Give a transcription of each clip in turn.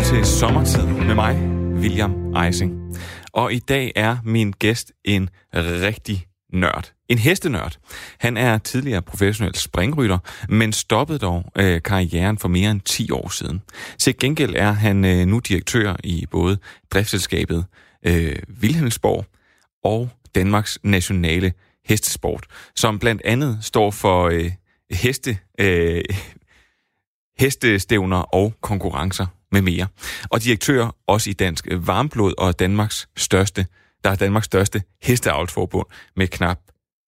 lytter til Sommertid med mig, William Eising. Og i dag er min gæst en rigtig nørd. En hestenørd. Han er tidligere professionel springrytter, men stoppede dog øh, karrieren for mere end 10 år siden. Til gengæld er han øh, nu direktør i både driftsselskabet øh, Vilhelmsborg og Danmarks nationale hestesport, som blandt andet står for øh, heste, øh, hestestævner og konkurrencer med mere. Og direktør også i Dansk Varmblod og Danmarks største, der er Danmarks største hesteavlsforbund med knap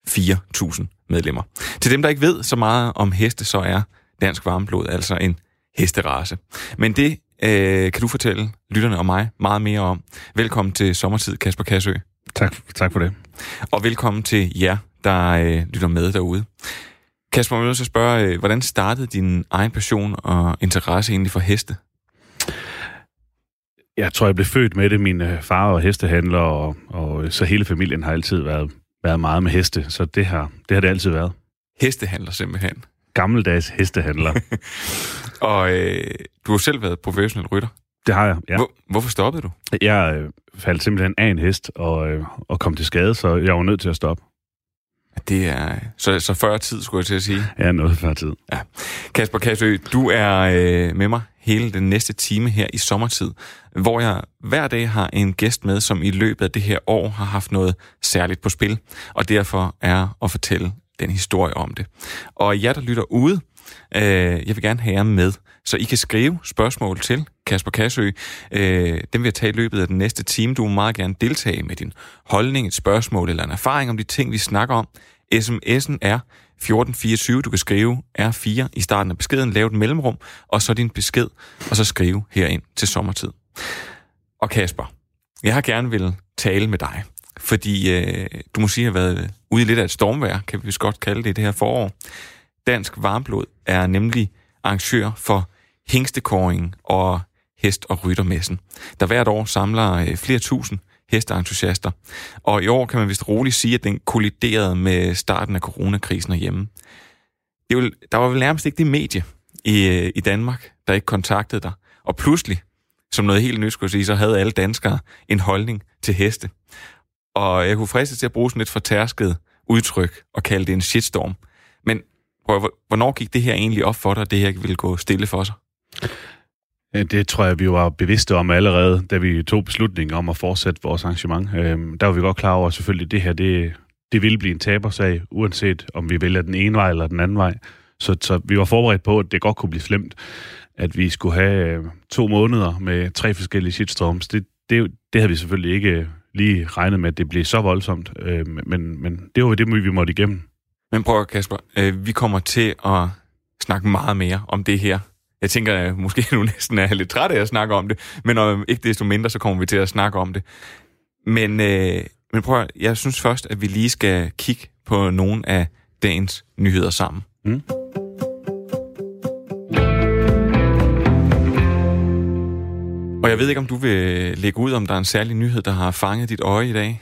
4.000 medlemmer. Til dem, der ikke ved så meget om heste, så er Dansk Varmblod altså en hesterace. Men det øh, kan du fortælle lytterne og mig meget mere om. Velkommen til Sommertid, Kasper Kassø. Tak, tak for det. Og velkommen til jer, der øh, lytter med derude. Kasper, jeg vil så spørge, øh, hvordan startede din egen passion og interesse egentlig for heste? Jeg tror, jeg blev født med det. Min øh, far og hestehandler, og, og så hele familien har altid været, været meget med heste, så det har, det har det altid været. Hestehandler simpelthen? Gammeldags hestehandler. og øh, du har selv været professionel rytter? Det har jeg, ja. Hvor, hvorfor stoppede du? Jeg øh, faldt simpelthen af en hest og, øh, og kom til skade, så jeg var nødt til at stoppe. Det er så, så før tid, skulle jeg til at sige. Ja, noget før tid. Ja. Kasper Kassø, du er øh, med mig hele den næste time her i sommertid, hvor jeg hver dag har en gæst med, som i løbet af det her år har haft noget særligt på spil, og derfor er at fortælle den historie om det. Og jer, der lytter ude, øh, jeg vil gerne have jer med, så I kan skrive spørgsmål til Kasper Kassø. Øh, dem vil jeg tage i løbet af den næste time. Du må meget gerne deltage med din holdning, et spørgsmål eller en erfaring om de ting, vi snakker om. SMS'en er 1424. Du kan skrive R4 i starten af beskeden, lave et mellemrum, og så din besked, og så skrive herind til sommertid. Og Kasper, jeg har gerne vil tale med dig, fordi øh, du må sige, at jeg har været ude i lidt af et stormvejr, kan vi vist godt kalde det i det her forår. Dansk Varmblod er nemlig arrangør for hængstekåringen og hest- og ryttermessen, der hvert år samler øh, flere tusind hesteentusiaster. Og i år kan man vist roligt sige, at den kolliderede med starten af coronakrisen herhjemme. Det var, der var vel nærmest ikke det medie i, øh, i Danmark, der ikke kontaktede dig. Og pludselig, som noget helt nyt skulle sige, så havde alle danskere en holdning til heste. Og jeg kunne friste til at bruge sådan et fortærsket udtryk og kalde det en shitstorm. Men prøv, hvornår gik det her egentlig op for dig, at det her ville gå stille for sig? Øh, det tror jeg, vi var bevidste om allerede, da vi tog beslutningen om at fortsætte vores arrangement. Øhm, der var vi godt klar over, at selvfølgelig det her, det, det ville blive en tabersag, uanset om vi vælger den ene vej eller den anden vej. Så, så vi var forberedt på, at det godt kunne blive slemt, at vi skulle have øh, to måneder med tre forskellige shitstorms. Det, det, det havde vi selvfølgelig ikke øh, lige regnet med, at det blev så voldsomt, øh, men, men det var det, vi måtte igennem. Men prøv Kasper, øh, vi kommer til at snakke meget mere om det her jeg tænker, at måske nu næsten er lidt træt af at snakke om det, men om ikke desto mindre, så kommer vi til at snakke om det. Men, øh, men prøv jeg synes først, at vi lige skal kigge på nogle af dagens nyheder sammen. Mm. Og jeg ved ikke, om du vil lægge ud, om der er en særlig nyhed, der har fanget dit øje i dag?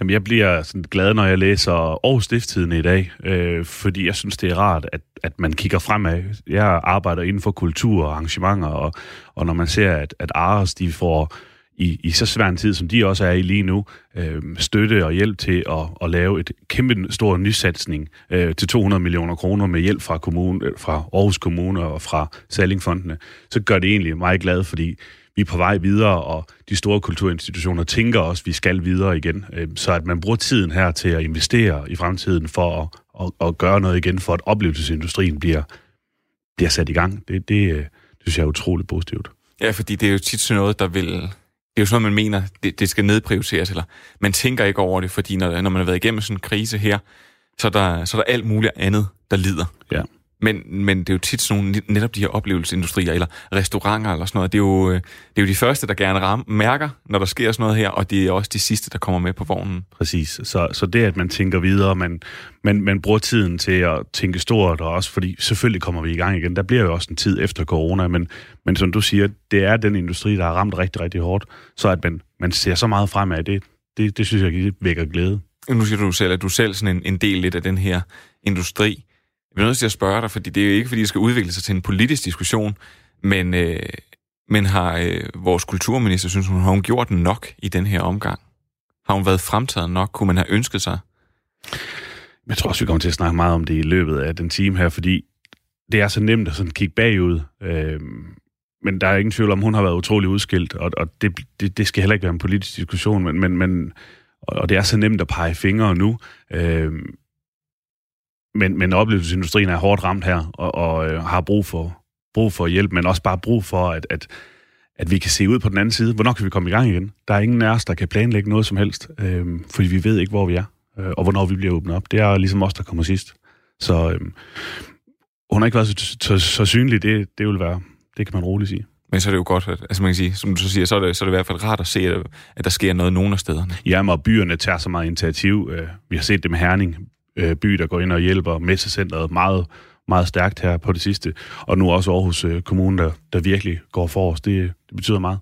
Jamen, jeg bliver sådan glad, når jeg læser Aarhus Stifttiden i dag, øh, fordi jeg synes, det er rart, at, at man kigger fremad. Jeg arbejder inden for kultur og arrangementer, og, og når man ser, at, at Aarhus, de får i, i så svær en tid, som de også er i lige nu, øh, støtte og hjælp til at, at lave et kæmpe stor nysatsning øh, til 200 millioner kroner med hjælp fra, kommune, øh, fra Aarhus Kommune og fra Salingfondene, så gør det egentlig mig glad, fordi vi er på vej videre, og de store kulturinstitutioner tænker også, at vi skal videre igen. Øh, så at man bruger tiden her til at investere i fremtiden for at, at, at gøre noget igen, for at oplevelsesindustrien bliver, bliver sat i gang, det, det, øh, det synes jeg er utroligt positivt. Ja, fordi det er jo tit sådan noget, der vil... Det er jo sådan, man mener, det, det skal nedprioriteres, eller man tænker ikke over det, fordi når, når man har været igennem sådan en krise her, så er der, så er der alt muligt andet, der lider. Ja. Men, men det er jo tit sådan nogle, netop de her oplevelsesindustrier, eller restauranter eller sådan noget, det er jo, øh, det er jo de første, der gerne ram, mærker, når der sker sådan noget her, og det er også de sidste, der kommer med på vognen. Præcis. Så, så det, at man tænker videre, man, man, man bruger tiden til at tænke stort, og også fordi selvfølgelig kommer vi i gang igen. Der bliver jo også en tid efter corona, men, men som du siger, det er den industri, der har ramt rigtig, rigtig hårdt, så at man, man ser så meget fremad, det, det, det synes jeg det vækker glæde. Nu siger du selv, at du selv sådan en, en del lidt af den her industri. Jeg bliver nødt til at spørge dig, fordi det er jo ikke, fordi det skal udvikle sig til en politisk diskussion, men øh, Men har øh, vores kulturminister, synes hun, har hun gjort nok i den her omgang? Har hun været fremtaget nok? Kunne man have ønsket sig? Jeg tror også, vi kommer til at snakke meget om det i løbet af den time her, fordi det er så nemt at sådan kigge bagud. Øh, men der er ingen tvivl om, hun har været utrolig udskilt, og, og det, det, det skal heller ikke være en politisk diskussion, men, men, men og det er så nemt at pege fingre nu. Øh, men, men oplevelsesindustrien er hårdt ramt her, og, og øh, har brug for, brug for hjælp, men også bare brug for, at, at, at vi kan se ud på den anden side. Hvornår kan vi komme i gang igen? Der er ingen af os, der kan planlægge noget som helst, øh, fordi vi ved ikke, hvor vi er, øh, og hvornår vi bliver åbnet op. Det er ligesom os, der kommer sidst. Så øh, hun har ikke været så, så, så synlig, det, det vil være, det kan man roligt sige. Men så er det jo godt, at, altså man kan sige, som du så siger, så er det, så er det i hvert fald rart at se, at, at der sker noget nogle af stederne. Ja, og byerne tager så meget initiativ. Øh, vi har set det med Herning, øh, by, der går ind og hjælper messecenteret meget, meget stærkt her på det sidste. Og nu også Aarhus øh, Kommune, der, der virkelig går for os. Det, det betyder meget.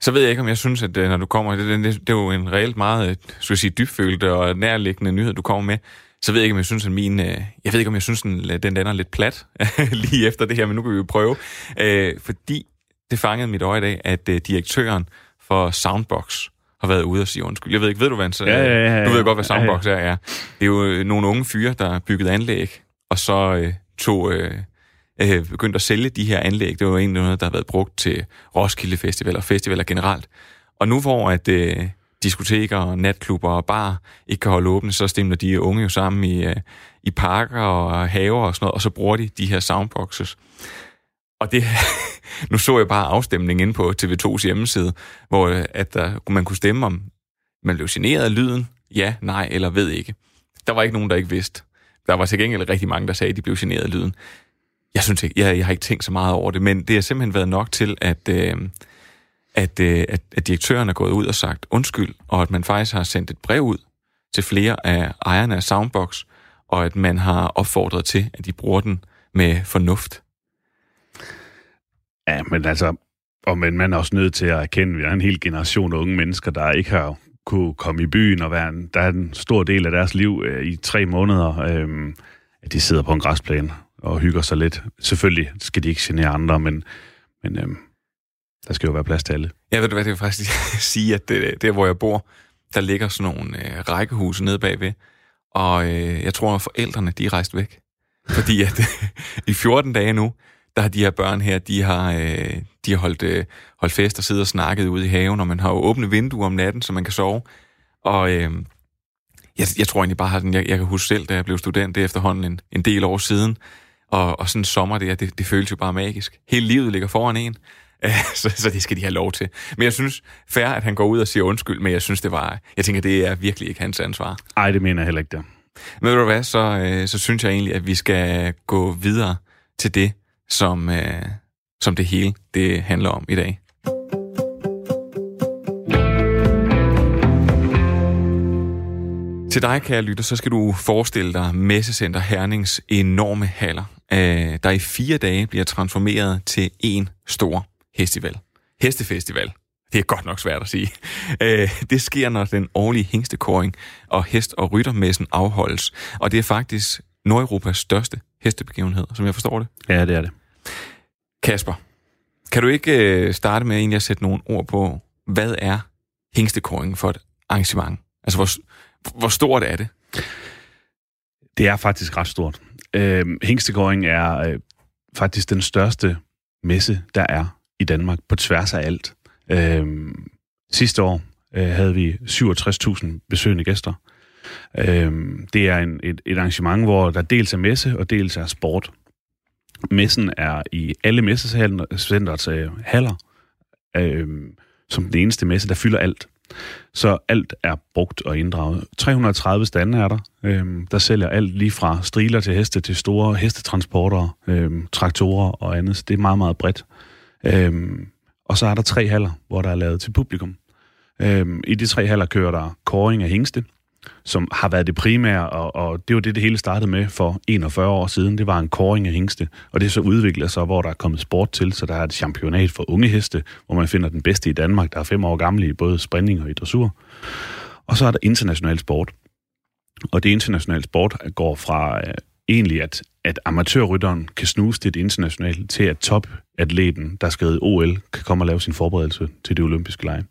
Så ved jeg ikke, om jeg synes, at øh, når du kommer, det, det, det er jo en reelt meget, øh, skal jeg sige, dybfølt og nærliggende nyhed, du kommer med, så ved jeg ikke, om jeg synes, at min... Øh, jeg ved ikke, om jeg synes, den, den lander lidt plat lige efter det her, men nu kan vi jo prøve. fordi det fangede mit øje i dag, at direktøren for Soundbox har været ude og sige undskyld. Jeg ved ikke, ved du hvad så, ja, ja, ja, ja. Du ved godt, hvad Soundbox ja, ja. er. Ja. Det er jo øh, nogle unge fyre, der bygget anlæg, og så øh, tog... Øh, øh, begyndt at sælge de her anlæg. Det var egentlig noget, der har været brugt til Roskilde Festival og festivaler generelt. Og nu hvor at øh, diskoteker, natklubber og bar ikke kan holde åbne, så stemmer de unge jo sammen i, øh, i parker og haver og sådan noget, og så bruger de de her soundboxes. Og det, nu så jeg bare afstemningen inde på TV2's hjemmeside, hvor øh, at der, man kunne stemme om, man blev generet af lyden, ja, nej eller ved ikke. Der var ikke nogen, der ikke vidste. Der var til gengæld rigtig mange, der sagde, at de blev generet af lyden. Jeg synes ikke, jeg, jeg har ikke tænkt så meget over det, men det har simpelthen været nok til, at, øh, at, øh, at, at direktøren er gået ud og sagt undskyld, og at man faktisk har sendt et brev ud til flere af ejerne af Soundbox, og at man har opfordret til, at de bruger den med fornuft. Ja, men altså, og men man er også nødt til at erkende, at vi er en hel generation af unge mennesker, der ikke har kunne komme i byen og være en, der er en stor del af deres liv øh, i tre måneder, øh, at de sidder på en græsplæne og hygger sig lidt. Selvfølgelig skal de ikke genere andre, men, men øh, der skal jo være plads til alle. Jeg ved du hvad, det vil faktisk sige, at det, der, hvor jeg bor, der ligger sådan nogle øh, rækkehuse nede bagved, og øh, jeg tror, at forældrene, de er rejst væk. Fordi at i 14 dage nu, der har de her børn her, de har, øh, de har holdt, øh, holdt fest og siddet og snakket ude i haven, og man har jo åbne vinduer om natten, så man kan sove. Og øh, jeg, jeg tror egentlig bare, at jeg, jeg kan huske selv, da jeg blev student, det er efterhånden en, en del år siden, og, og sådan en sommer der, det, det føles jo bare magisk. Hele livet ligger foran en, så, så det skal de have lov til. Men jeg synes, fair, at han går ud og siger undskyld, men jeg synes, det var, jeg tænker, det er virkelig ikke hans ansvar. Nej, det mener jeg heller ikke, det. Men ved du hvad, så, øh, så synes jeg egentlig, at vi skal gå videre til det, som, øh, som det hele det handler om i dag. Til dig, kære lytter, så skal du forestille dig Messecenter Hernings enorme haller, øh, der i fire dage bliver transformeret til en stor festival. Hestefestival. Det er godt nok svært at sige. Øh, det sker, når den årlige hængstekåring og hest- og ryttermessen afholdes. Og det er faktisk Nordeuropas største hestebegivenhed, som jeg forstår det. Ja, det er det. Kasper, kan du ikke øh, starte med egentlig at sætte nogle ord på, hvad er hængstekåringen for et arrangement? Altså, hvor, hvor stort er det? Det er faktisk ret stort. Øh, hængstekåring er øh, faktisk den største messe, der er i Danmark på tværs af alt. Øh, sidste år øh, havde vi 67.000 besøgende gæster. Øh, det er en, et, et arrangement, hvor der dels er messe og dels er sport. Messen er i alle messecenterets øh, haller, øh, som den eneste messe, der fylder alt. Så alt er brugt og inddraget. 330 stande er der, øh, der sælger alt lige fra striler til heste til store hestetransporter, øh, traktorer og andet. Så det er meget, meget bredt. Øh, og så er der tre haller, hvor der er lavet til publikum. Øh, I de tre haller kører der koring af hængste, som har været det primære, og, og det var det, det hele startede med for 41 år siden. Det var en koring af hængste, og det så udviklet sig, hvor der er kommet sport til, så der er et championat for unge heste, hvor man finder den bedste i Danmark, der er fem år gamle i både sprinting og i dressur. Og så er der international sport, og det internationale sport går fra øh, egentlig, at, at amatørrytteren kan snuse det internationale, til, at topatleten, der skal i OL, kan komme og lave sin forberedelse til det olympiske lege.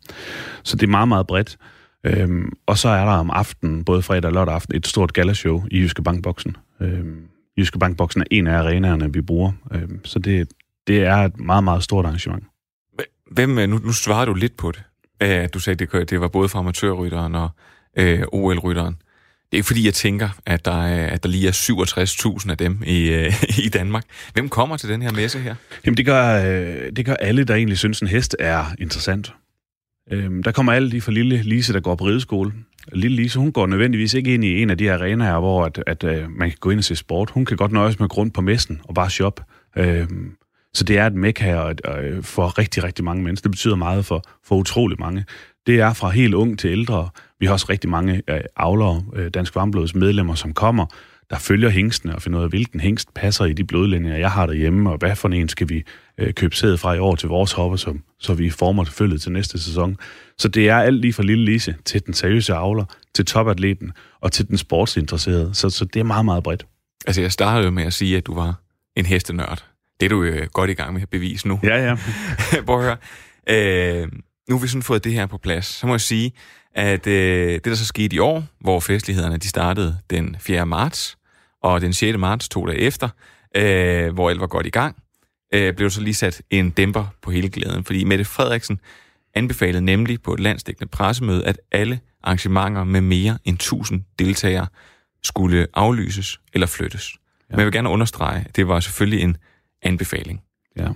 Så det er meget, meget bredt. Øhm, og så er der om aftenen, både fredag og lørdag aften, et stort galashow i Jyske Bankboksen. Øhm, Jyske Bankboksen er en af arenaerne, vi bruger. Øhm, så det, det er et meget, meget stort arrangement. Hvem, øh, nu, nu svarer du lidt på det. Uh, du sagde, det, det var både for amatørrytteren og uh, OL-rytteren. Det er ikke fordi, jeg tænker, at der, er, at der lige er 67.000 af dem i, uh, i Danmark. Hvem kommer til den her messe her? Jamen, det gør, uh, det gør alle, der egentlig synes, en hest er interessant. Øhm, der kommer alle de for lille Lise, der går på rideskole. Lille Lise, hun går nødvendigvis ikke ind i en af de arenaer, hvor at, at, at man kan gå ind og se sport. Hun kan godt nøjes med grund på messen og bare shoppe. Øhm, så det er et mekka øh, for rigtig, rigtig mange mennesker. Det betyder meget for, for utrolig mange. Det er fra helt ung til ældre. Vi har også rigtig mange øh, avlere, øh, Dansk Varmblods medlemmer, som kommer, der følger hængstene og finder ud af, hvilken hængst passer i de blodlinjer, jeg har derhjemme, og hvad for en skal vi øh, købe sædet fra i år til vores hopper, så, så vi former følget til næste sæson. Så det er alt lige fra lille Lise til den seriøse avler, til topatleten og til den sportsinteresserede. Så, så det er meget, meget bredt. Altså, jeg startede jo med at sige, at du var en hestenørd. Det er du jo godt i gang med at bevise nu. Ja, ja. Prøv at høre. Øh, nu har vi sådan fået det her på plads. Så må jeg sige, at øh, det, der så skete i år, hvor festlighederne de startede den 4. marts, og den 6. marts, to dage efter, øh, hvor alt var godt i gang, øh, blev så lige sat en dæmper på hele glæden. Fordi Mette Frederiksen anbefalede nemlig på et landsdækkende pressemøde, at alle arrangementer med mere end 1000 deltagere skulle aflyses eller flyttes. Ja. Men jeg vil gerne understrege, at det var selvfølgelig en anbefaling. Ja.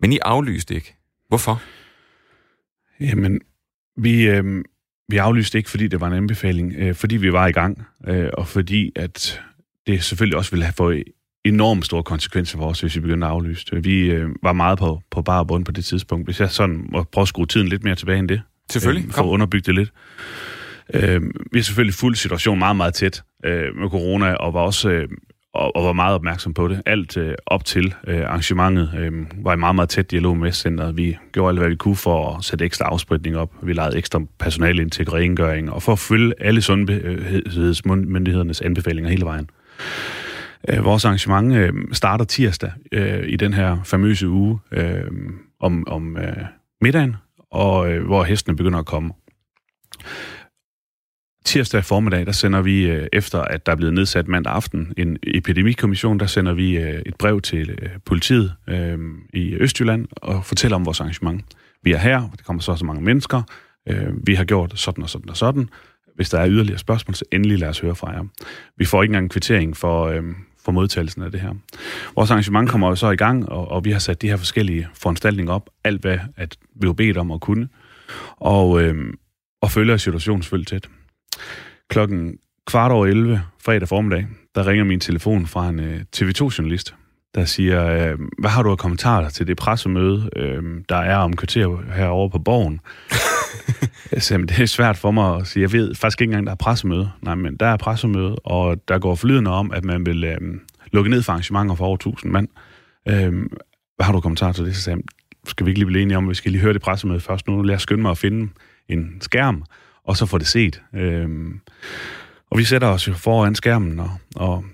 Men I aflyste ikke. Hvorfor? Jamen, vi, øh, vi aflyste ikke, fordi det var en anbefaling, øh, fordi vi var i gang, øh, og fordi at det selvfølgelig også ville have fået enormt store konsekvenser for os, hvis vi begyndte at aflyse det. Vi øh, var meget på, på bar bund på det tidspunkt. Hvis jeg sådan må prøve at skrue tiden lidt mere tilbage end det. Selvfølgelig. Øh, for at underbygge det lidt. Øh, vi har selvfølgelig fuldt situationen meget, meget tæt øh, med corona, og var også øh, og, og var meget opmærksom på det. Alt øh, op til øh, arrangementet øh, var i meget, meget tæt dialog med centret. Vi gjorde alt, hvad vi kunne for at sætte ekstra afspritning op. Vi lavede ekstra personale ind til rengøring, og for at følge alle sundhedsmyndighedernes anbefalinger hele vejen. Øh, vores arrangement øh, starter tirsdag øh, i den her famøse uge øh, om, om øh, middagen, og øh, hvor hestene begynder at komme. Tirsdag formiddag, der sender vi, øh, efter at der er blevet nedsat mandag aften, en epidemikommission, der sender vi øh, et brev til øh, politiet øh, i Østjylland og fortæller om vores arrangement. Vi er her, det kommer så så mange mennesker, øh, vi har gjort sådan og sådan og sådan. Hvis der er yderligere spørgsmål, så endelig lad os høre fra jer. Vi får ikke engang en kvittering for, øh, for modtagelsen af det her. Vores arrangement kommer jo så i gang, og, og vi har sat de her forskellige foranstaltninger op, alt hvad at vi har bedt om at kunne, og, øh, og følger situationen selvfølgelig tæt. Klokken kvart over 11, fredag formiddag, der ringer min telefon fra en øh, TV2-journalist, der siger, øh, hvad har du af kommentarer til det pressemøde, øh, der er om kvarter herovre på borgen? Altså, så, det er svært for mig at sige. Jeg ved faktisk ikke engang, der er pressemøde. Nej, men der er pressemøde, og der går forlydende om, at man vil øhm, lukke ned for arrangementer for over 1000 mand. Øhm, hvad har du kommentar til det? Så sagde skal vi ikke lige blive enige om, at vi skal lige høre det pressemøde først nu? Lad os skynde mig at finde en skærm, og så få det set. Øhm, og vi sætter os jo foran skærmen, og, og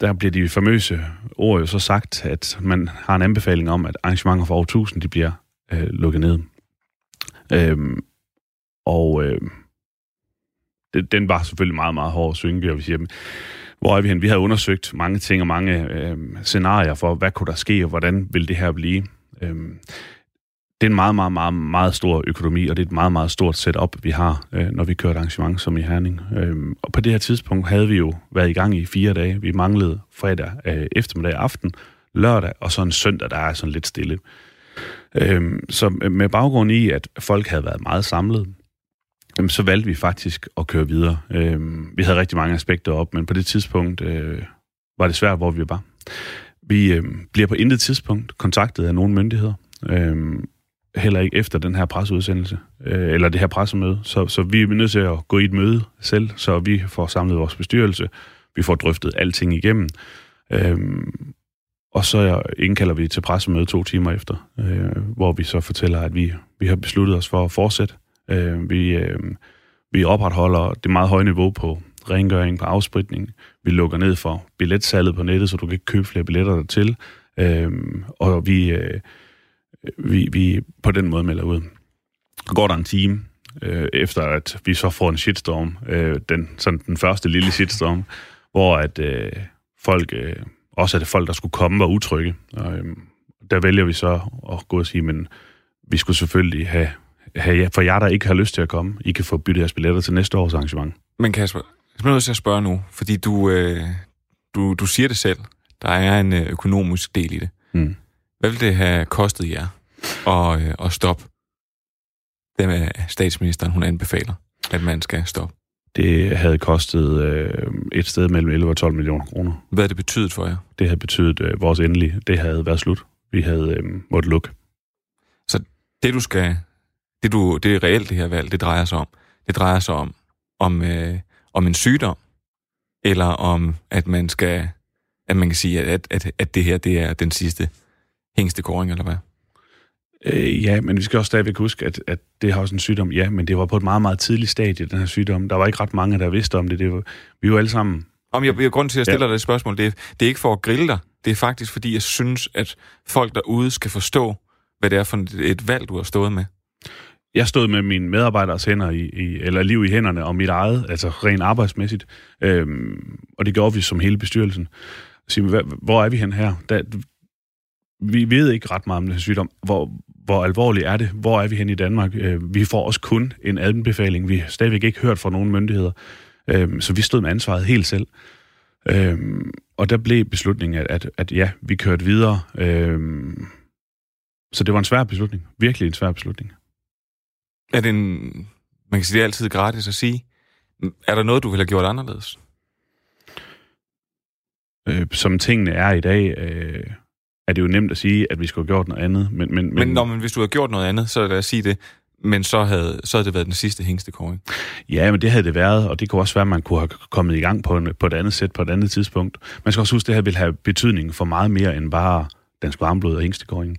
der bliver de famøse ord jo så sagt, at man har en anbefaling om, at arrangementer for over 1000, de bliver øh, lukket ned. Øhm, og øh, det, den var selvfølgelig meget, meget hård at synge, og vi siger, hvor er vi hen? Vi havde undersøgt mange ting og mange øh, scenarier for, hvad kunne der ske, og hvordan ville det her blive. Øh, det er en meget, meget, meget, meget stor økonomi, og det er et meget, meget stort setup, vi har, øh, når vi kører et arrangement som i Herning. Øh, og på det her tidspunkt havde vi jo været i gang i fire dage. Vi manglede fredag øh, eftermiddag aften, lørdag, og så en søndag, der er sådan lidt stille. Øh, så med baggrund i, at folk havde været meget samlet, jamen, så valgte vi faktisk at køre videre. Øh, vi havde rigtig mange aspekter op, men på det tidspunkt øh, var det svært, hvor vi var. Vi øh, bliver på intet tidspunkt kontaktet af nogen myndigheder. Øh, heller ikke efter den her presseudsendelse, øh, eller det her pressemøde. Så, så vi er nødt til at gå i et møde selv, så vi får samlet vores bestyrelse, vi får drøftet alting igennem, øh, og så indkalder vi til pressemøde to timer efter, øh, hvor vi så fortæller, at vi, vi har besluttet os for at fortsætte. Øh, vi, øh, vi opretholder det meget høje niveau på rengøring, på afspritning. Vi lukker ned for billetsalget på nettet, så du kan ikke købe flere billetter dertil. Øh, og vi, øh, vi, vi på den måde melder ud. Går der en time, øh, efter at vi så får en shitstorm, øh, den, sådan den første lille shitstorm, hvor at øh, folk, øh, også at folk, der skulle komme, var utrygge. Og, øh, der vælger vi så at gå og sige, men vi skulle selvfølgelig have, for jer, der ikke har lyst til at komme, I kan få byttet jeres billetter til næste års arrangement. Men Kasper, jeg er nødt til at spørge nu, fordi du, øh, du, du siger det selv. Der er en øh, økonomisk del i det. Mm. Hvad vil det have kostet jer at, øh, at stoppe det med statsministeren, hun anbefaler, at man skal stoppe? Det havde kostet øh, et sted mellem 11 og 12 millioner kroner. Hvad har det betydet for jer? Det havde betydet øh, vores endelige. Det havde været slut. Vi havde øh, måttet lukke. Så det du skal, det du, det er reelt det her valg, det drejer sig om. Det drejer sig om, om, øh, om en sygdom, eller om, at man skal, at man kan sige, at, at, at det her, det er den sidste hængste kåring, eller hvad? Øh, ja, men vi skal også stadigvæk huske, at, at det har også en sygdom. Ja, men det var på et meget, meget tidligt stadie, den her sygdom. Der var ikke ret mange, der vidste om det. det var, vi var alle sammen... Om jeg, jeg grund til, at jeg stiller ja. dig et spørgsmål, det er, det er ikke for at grille dig. Det er faktisk, fordi jeg synes, at folk derude skal forstå, hvad det er for et valg, du har stået med. Jeg stod med mine medarbejderes hænder, i, i, eller liv i hænderne, og mit eget, altså rent arbejdsmæssigt. Øhm, og det gjorde vi som hele bestyrelsen. Så, hvor er vi hen her? Der, vi ved ikke ret meget om den her sygdom. Hvor, hvor alvorligt er det? Hvor er vi hen i Danmark? Øh, vi får også kun en anbefaling. Vi har stadigvæk ikke hørt fra nogen myndigheder. Øh, så vi stod med ansvaret helt selv. Øh, og der blev beslutningen, at, at, at ja, vi kørte videre. Øhm, så det var en svær beslutning. Virkelig en svær beslutning. Er det en... Man kan sige, det er altid gratis at sige. Er der noget, du ville have gjort anderledes? som tingene er i dag, øh, er det jo nemt at sige, at vi skulle have gjort noget andet. Men, men, men, men, når, men hvis du havde gjort noget andet, så lad os sige det, men så havde, så havde det været den sidste hængstekåring. Ja, men det havde det været, og det kunne også være, at man kunne have kommet i gang på, en, på et andet sæt, på et andet tidspunkt. Man skal også huske, at det her vil have betydning for meget mere end bare dansk varmblod og hængstekåringen.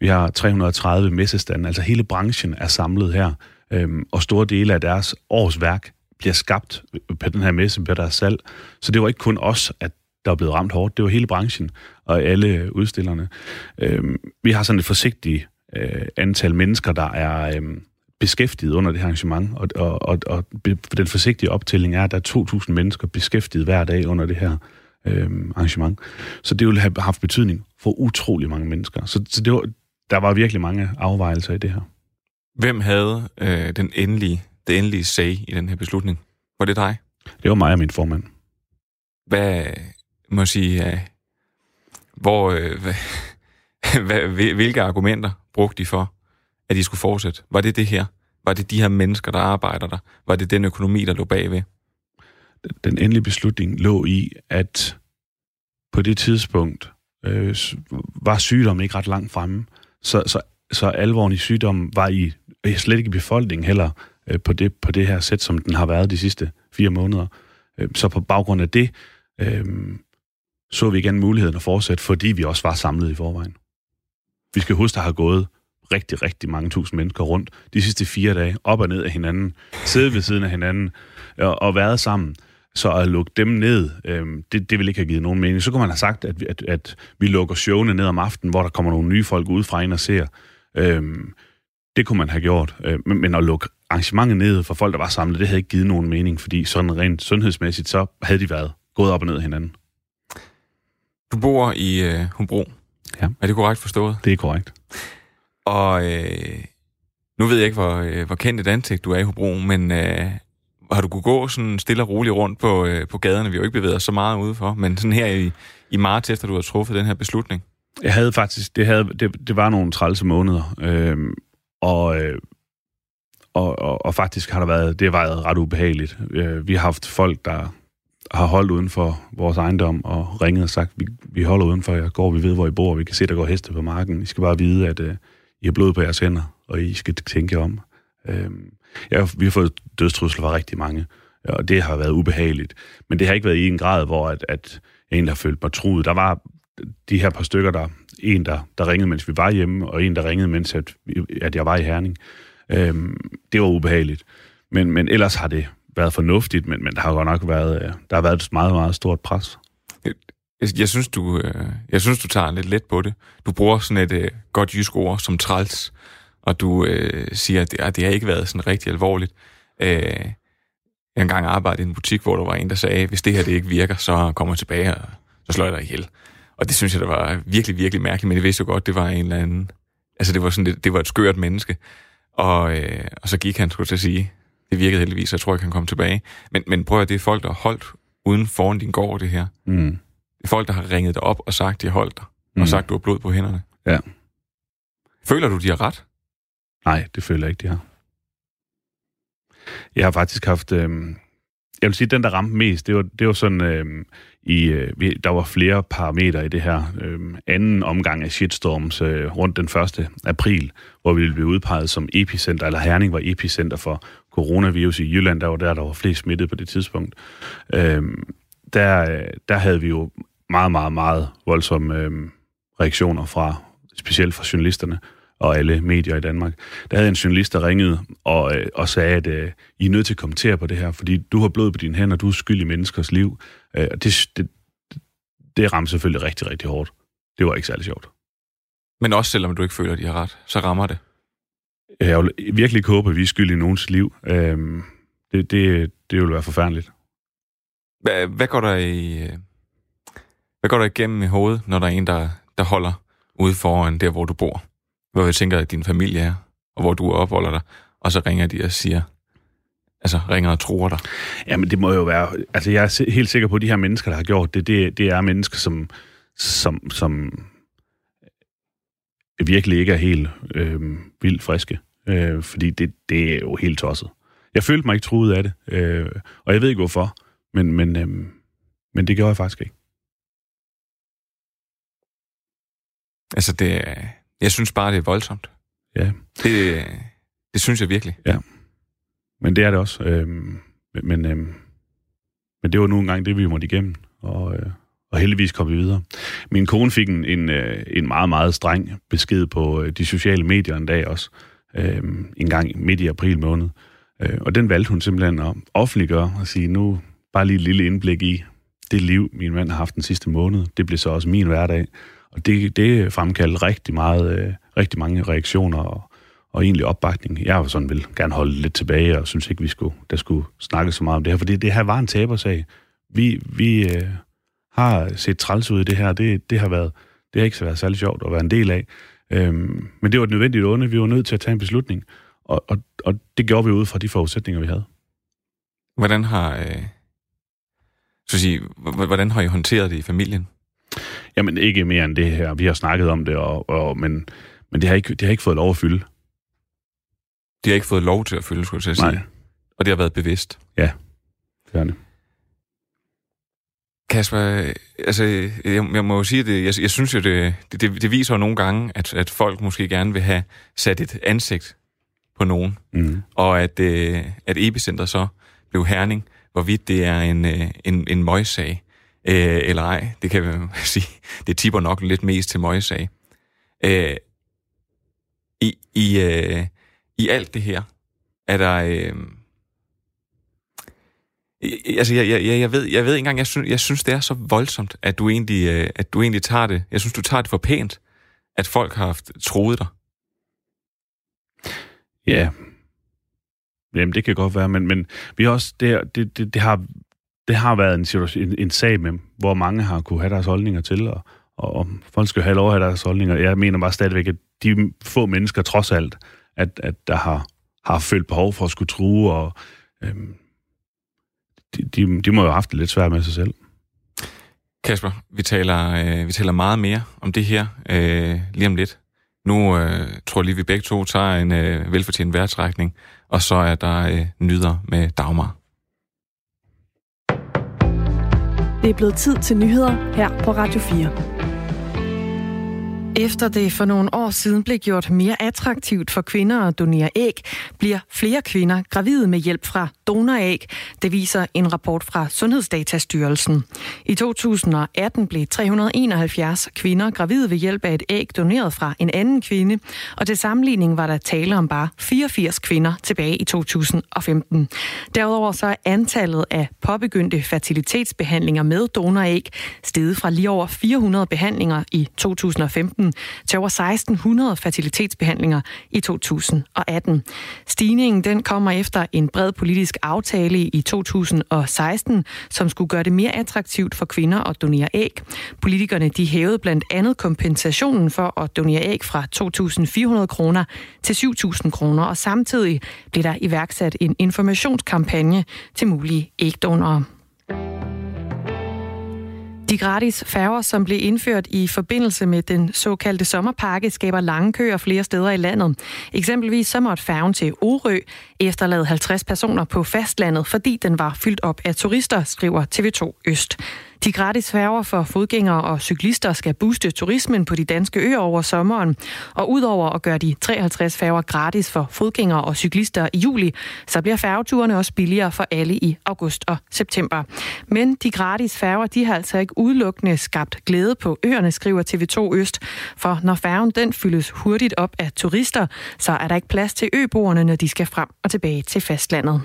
Vi har 330 messestande, altså hele branchen er samlet her, øhm, og store dele af deres års værk bliver skabt på den her messe, på deres salg. Så det var ikke kun os, at der er blevet ramt hårdt. Det var hele branchen og alle udstillerne. Øh, vi har sådan et forsigtigt øh, antal mennesker, der er øh, beskæftiget under det her arrangement, og, og, og, og den forsigtige optælling er, at der er 2.000 mennesker beskæftiget hver dag under det her øh, arrangement. Så det vil have haft betydning for utrolig mange mennesker. Så, så det var, der var virkelig mange afvejelser i det her. Hvem havde øh, den endelige, det endelige sag i den her beslutning? Var det dig? Det var mig og min formand. Hvad, må sige, uh, hvor, uh, hvad, hvilke argumenter brugte de for, at de skulle fortsætte? Var det det her? Var det de her mennesker, der arbejder der? Var det den økonomi, der lå bagved? Den endelige beslutning lå i, at på det tidspunkt øh, var sygdommen ikke ret langt fremme. Så, så, så alvoren i sygdommen var i slet ikke i befolkningen heller øh, på, det, på det her sæt, som den har været de sidste fire måneder. Øh, så på baggrund af det øh, så vi igen muligheden at fortsætte, fordi vi også var samlet i forvejen. Vi skal huske, der har gået rigtig, rigtig mange tusind mennesker rundt de sidste fire dage, op og ned af hinanden, siddet ved siden af hinanden og, og været sammen. Så at lukke dem ned, øh, det, det vil ikke have givet nogen mening. Så kunne man have sagt, at, at, at vi lukker showene ned om aftenen, hvor der kommer nogle nye folk ud fra ind og ser. Øh, det kunne man have gjort. Øh, men, men at lukke arrangementet ned for folk, der var samlet, det havde ikke givet nogen mening, fordi sådan rent sundhedsmæssigt, så havde de været gået op og ned hinanden. Du bor i øh, Humbro. Ja. Er det korrekt forstået? Det er korrekt. Og øh, nu ved jeg ikke, hvor, øh, hvor kendt et ansigt du er i Hobro, men øh, har du kunne gå sådan stille og roligt rundt på, øh, på gaderne? Vi har jo ikke bevæget os så meget udefor, men sådan her i, i marts, efter du har truffet den her beslutning. Jeg havde faktisk, det, havde, det, det var nogle trælse måneder, øh, og, øh, og, og, og faktisk har der været, det har været ret ubehageligt. Øh, vi har haft folk, der har holdt uden for vores ejendom og ringet og sagt, vi, vi holder udenfor jeg går, vi ved, hvor I bor, vi kan se, der går heste på marken. I skal bare vide, at øh, I har blod på jeres hænder, og I skal tænke om. Øh, ja, vi har fået dødstrusler fra rigtig mange, og det har været ubehageligt. Men det har ikke været i en grad, hvor at, at en, der følte mig truet. Der var de her par stykker, der en, der, der ringede, mens vi var hjemme, og en, der ringede, mens at, at jeg var i Herning. Øhm, det var ubehageligt. Men, men ellers har det været fornuftigt, men, men der har godt nok været, øh, der har været et meget, meget stort pres. Jeg, jeg, synes, du, øh, jeg synes, du tager lidt let på det. Du bruger sådan et øh, godt jysk ord som træls, og du øh, siger, at det, at det har ikke været sådan rigtig alvorligt. Øh, jeg engang arbejdede i en butik, hvor der var en, der sagde, hvis det her det ikke virker, så kommer jeg tilbage, og så slår jeg dig ihjel. Og det synes jeg, der var virkelig, virkelig mærkeligt, men jeg vidste jo godt, det var en eller anden... Altså, det var, sådan, det, det var et skørt menneske. Og, øh, og så gik han, skulle til at sige. Det virkede heldigvis, så jeg tror, jeg kan komme tilbage. Men, men prøv at det er folk, der har holdt uden foran din gård, det her. Mm. Det er folk, der har ringet dig op og sagt, de har holdt dig. Mm. Og sagt, du har blod på hænderne. Ja. Føler du, de har ret? Nej, det føler jeg ikke, de har. Jeg har faktisk haft... Øh, jeg vil sige, den, der ramte mest, det var, det var sådan... Øh, i, øh, der var flere parametre i det her øh, anden omgang af shitstorms øh, rundt den 1. april, hvor vi ville blive udpeget som epicenter, eller Herning var epicenter for coronavirus i Jylland, der var der, der var flest smittet på det tidspunkt. Øhm, øh, der, der havde vi jo meget, meget, meget voldsomme øh, reaktioner fra, specielt fra journalisterne og alle medier i Danmark. Der havde en journalist, der ringede og, øh, og sagde, at øh, I er nødt til at kommentere på det her, fordi du har blod på dine hænder, du er skyld i menneskers liv. Øh, og det, det, det ramte selvfølgelig rigtig, rigtig hårdt. Det var ikke særlig sjovt. Men også selvom du ikke føler, at de har ret, så rammer det. Jeg vil virkelig ikke håbe, at vi er skyld i nogens liv. Øh, det, det, det vil være forfærdeligt. Hvad, hvad går der i... øh, Hvad går der igennem i hovedet, når der er en, der, der holder ude foran der, hvor du bor? Hvor jeg tænker, at din familie er, og hvor du opholder dig, og så ringer de og siger, altså ringer og tror dig. Jamen, det må jo være... Altså, jeg er helt sikker på, at de her mennesker, der har gjort det, det, det er mennesker, som, som, som virkelig ikke er helt øh, vildt friske. Øh, fordi det, det er jo helt tosset. Jeg følte mig ikke truet af det, øh, og jeg ved ikke hvorfor, men, men, øh, men det gjorde jeg faktisk ikke. Altså, det, er- jeg synes bare, det er voldsomt. Ja. Det, det synes jeg virkelig. Men det er det også. Øh, men, men, øh, men det var nu engang det, vi måtte igennem. Og, øh, og heldigvis kom vi videre. Min kone fik en, en, øh, en meget, meget streng besked på øh, de sociale medier en dag også. Øh, en gang midt i april måned. Øh, og den valgte hun simpelthen at offentliggøre og sige, nu bare lige et lille indblik i det liv, min mand har haft den sidste måned. Det blev så også min hverdag. Og det, det fremkaldte rigtig, meget, øh, rigtig mange reaktioner og, og egentlig opbakning. Jeg var sådan vil gerne holde lidt tilbage, og synes ikke, vi skulle, der skulle snakke så meget om det her, for det, det her var en tabersag. Vi, vi øh, har set træls ud i det her, det, det har været, det har ikke været særlig sjovt at være en del af. Øhm, men det var et nødvendigt onde, vi var nødt til at tage en beslutning, og, og, og det gjorde vi ud fra de forudsætninger, vi havde. Hvordan har... Øh, så sige, hvordan har I håndteret det i familien? Jamen ikke mere end det her, vi har snakket om det, og, og, men, men det, har ikke, det har ikke fået lov at fylde. De har ikke fået lov til at følge, skulle jeg sige. Nej. Og det har været bevidst. Det er det. Kasper, altså, jeg, jeg må jo sige, det, jeg, jeg synes jo, det, det, det, det viser jo nogle gange, at, at folk måske gerne vil have sat et ansigt på nogen, Mm. og at, øh, at epicenter så blev herning, hvorvidt det er en, øh, en, en møgssag øh, eller ej. Det kan man sige, det tipper nok lidt mest til møgssag. Øh, i, i, øh, I alt det her, er der... Øh, Altså, jeg, jeg, jeg, jeg, ved, jeg ved ikke engang, jeg synes, jeg synes, det er så voldsomt, at du, egentlig, øh, at du egentlig tager det. Jeg synes, du tager det for pænt, at folk har haft troet dig. Ja. Jamen, det kan godt være, men, men vi har også, det, det, det, det, har, det har været en, situation, en, en sag med, hvor mange har kunne have deres holdninger til, og, og, og folk skal have lov at have deres holdninger. Jeg mener bare stadigvæk, at de få mennesker trods alt, at, at der har, har følt behov for at skulle true, og øhm, de, de, de må jo have haft det lidt svært med sig selv. Kasper, vi taler, øh, vi taler meget mere om det her øh, lige om lidt. Nu øh, tror jeg lige, vi begge to tager en øh, velfortjent værtsrækning, og så er der øh, nyder med Dagmar. Det er blevet tid til nyheder her på Radio 4. Efter det for nogle år siden blev gjort mere attraktivt for kvinder at donere æg, bliver flere kvinder gravide med hjælp fra donoræg. Det viser en rapport fra Sundhedsdatastyrelsen. I 2018 blev 371 kvinder gravide ved hjælp af et æg doneret fra en anden kvinde, og til sammenligning var der tale om bare 84 kvinder tilbage i 2015. Derudover så er antallet af påbegyndte fertilitetsbehandlinger med donoræg steget fra lige over 400 behandlinger i 2015 2015 til over 1600 fertilitetsbehandlinger i 2018. Stigningen den kommer efter en bred politisk aftale i 2016, som skulle gøre det mere attraktivt for kvinder at donere æg. Politikerne de hævede blandt andet kompensationen for at donere æg fra 2.400 kroner til 7.000 kroner, og samtidig blev der iværksat en informationskampagne til mulige ægdonorer. De gratis færger, som blev indført i forbindelse med den såkaldte sommerpakke, skaber lange køer flere steder i landet. Eksempelvis så måtte færgen til Orø efterlade 50 personer på fastlandet, fordi den var fyldt op af turister, skriver TV2 Øst. De gratis færger for fodgængere og cyklister skal booste turismen på de danske øer over sommeren. Og udover at gøre de 53 færger gratis for fodgængere og cyklister i juli, så bliver færgeturene også billigere for alle i august og september. Men de gratis færger, de har altså ikke udelukkende skabt glæde på øerne, skriver TV2 Øst. For når færgen den fyldes hurtigt op af turister, så er der ikke plads til øboerne, når de skal frem og tilbage til fastlandet.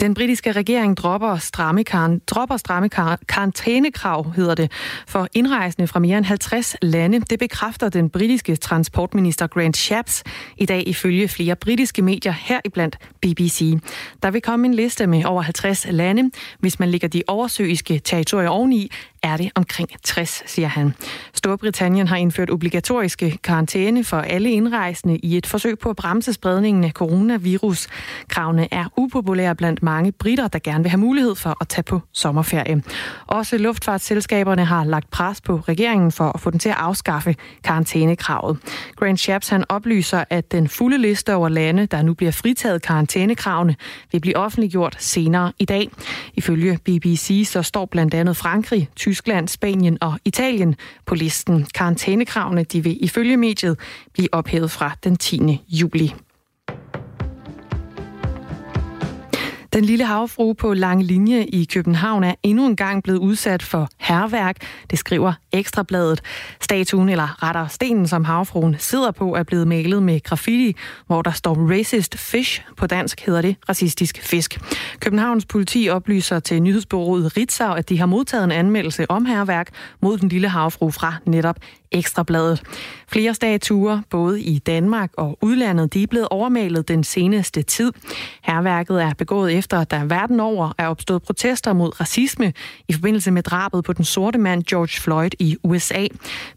Den britiske regering dropper stramme, kar- dropper stramme kar- karantænekrav, hedder det, for indrejsende fra mere end 50 lande. Det bekræfter den britiske transportminister Grant Shapps i dag ifølge flere britiske medier, heriblandt BBC. Der vil komme en liste med over 50 lande. Hvis man lægger de oversøiske territorier oveni, er det omkring 60, siger han. Storbritannien har indført obligatoriske karantæne for alle indrejsende i et forsøg på at bremse spredningen af coronavirus. Kravene er upopulære blandt mange britter, der gerne vil have mulighed for at tage på sommerferie. Også luftfartsselskaberne har lagt pres på regeringen for at få den til at afskaffe karantænekravet. Grant Shapps han oplyser, at den fulde liste over lande, der nu bliver fritaget karantænekravene, vil blive offentliggjort senere i dag. Ifølge BBC så står blandt andet Frankrig, Tyskland, Tyskland, Spanien og Italien på listen. Karantænekravene de vil ifølge mediet blive ophævet fra den 10. juli. Den lille havfru på lang linje i København er endnu en gang blevet udsat for herværk, det skriver Ekstrabladet. Statuen, eller retter stenen, som havfruen sidder på, er blevet malet med graffiti, hvor der står racist fish. På dansk hedder det racistisk fisk. Københavns politi oplyser til nyhedsbureauet Ritzau, at de har modtaget en anmeldelse om herværk mod den lille havfru fra netop Ekstrabladet. Flere statuer, både i Danmark og udlandet, de er blevet overmalet den seneste tid. Herværket er begået efter, at der verden over er opstået protester mod racisme i forbindelse med drabet på den sorte mand George Floyd i USA.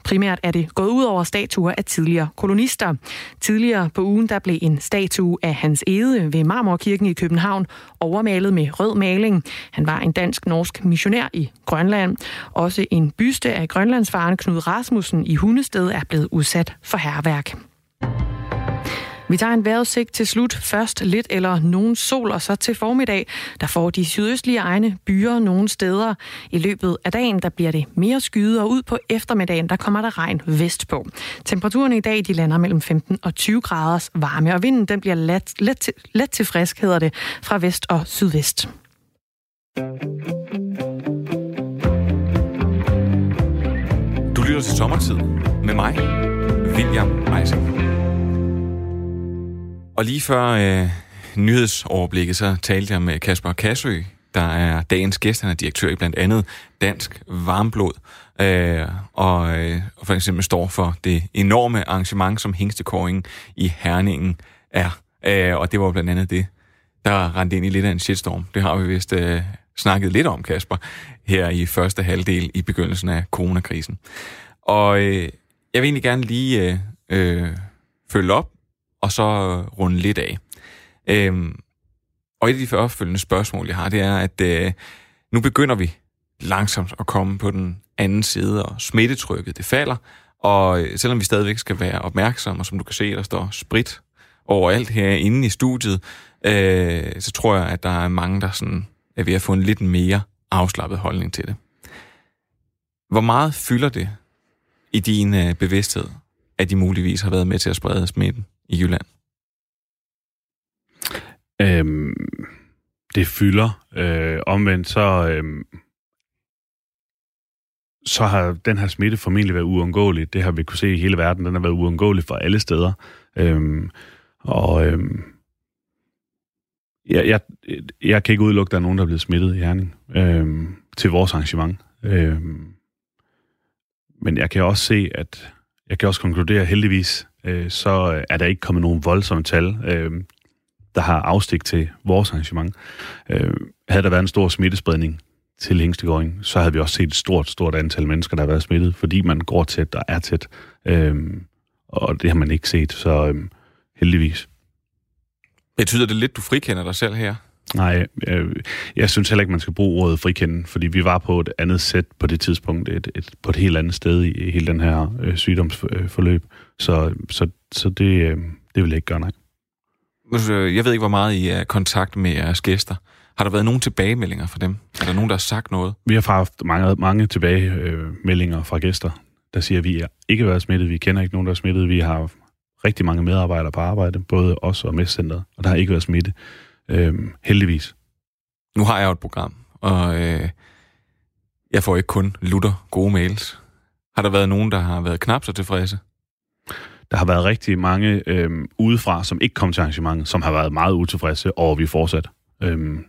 Primært er det gået ud over statuer af tidligere kolonister. Tidligere på ugen der blev en statue af Hans Ede ved Marmorkirken i København overmalet med rød maling. Han var en dansk-norsk missionær i Grønland. Også en byste af Grønlandsfaren Knud Rasmussen i Hundested er blevet udsat for herværk. Vi tager en vejrudsigt til slut. Først lidt eller nogen sol, og så til formiddag, der får de sydøstlige egne byer nogle steder. I løbet af dagen, der bliver det mere skyde, og ud på eftermiddagen, der kommer der regn vestpå. Temperaturen i dag, de lander mellem 15 og 20 graders varme, og vinden den bliver let, let, til, let til frisk, hedder det, fra vest og sydvest. Lytter til sommertid med mig, William Eising. Og lige før øh, nyhedsoverblikket, så talte jeg med Kasper Kassø, der er dagens gæst. Han er direktør i blandt andet Dansk Varmblod, øh, og øh, for eksempel står for det enorme arrangement, som Hængstekåringen i Herningen er. Øh, og det var blandt andet det, der rendte ind i lidt af en shitstorm. Det har vi vist øh, snakket lidt om, Kasper, her i første halvdel i begyndelsen af coronakrisen. Og øh, jeg vil egentlig gerne lige øh, øh, følge op og så runde lidt af. Øh, og et af de opfølgende spørgsmål, jeg har, det er, at øh, nu begynder vi langsomt at komme på den anden side, og smittetrykket det falder, og øh, selvom vi stadigvæk skal være opmærksomme, og som du kan se, der står sprit overalt herinde i studiet, øh, så tror jeg, at der er mange, der sådan er ved at få en lidt mere afslappet holdning til det. Hvor meget fylder det i din øh, bevidsthed, at de muligvis har været med til at sprede smitten i Jylland? Øhm, det fylder. Øh, omvendt så, øhm, så har den her smitte formentlig været uundgåelig. Det har vi kunne se i hele verden. Den har været uundgåelig for alle steder. Øhm, og øhm, jeg, jeg, jeg kan ikke udelukke, at der er nogen, der er blevet smittet i Herning øh, til vores arrangement. Øh, men jeg kan også se, at jeg kan også konkludere, heldigvis, øh, så er der ikke kommet nogen voldsomme tal, øh, der har afstik til vores arrangement. Øh, havde der været en stor smittespredning til hængstegården, så havde vi også set et stort, stort antal mennesker, der har været smittet, fordi man går tæt og er tæt. Øh, og det har man ikke set, så øh, heldigvis. Betyder det lidt, du frikender dig selv her? Nej, jeg, jeg synes heller ikke, man skal bruge ordet frikende, fordi vi var på et andet sæt på det tidspunkt, et, et, på et helt andet sted i hele den her øh, sygdomsforløb. Så, så, så det, øh, det vil jeg ikke gøre, nej. Jeg ved ikke, hvor meget I er i kontakt med jeres gæster. Har der været nogle tilbagemeldinger fra dem? Er der nogen, der har sagt noget? Vi har haft mange, mange tilbagemeldinger fra gæster, der siger, at vi er ikke været smittet. Vi kender ikke nogen, der er smittet. Vi har rigtig mange medarbejdere på arbejde, både os og mestcenteret, og der har ikke været smitte. Øhm, heldigvis. Nu har jeg jo et program, og øh, jeg får ikke kun lutter gode mails. Har der været nogen, der har været knap så tilfredse? Der har været rigtig mange øhm, udefra, som ikke kom til arrangementet, som har været meget utilfredse, og vi fortsat. Øhm,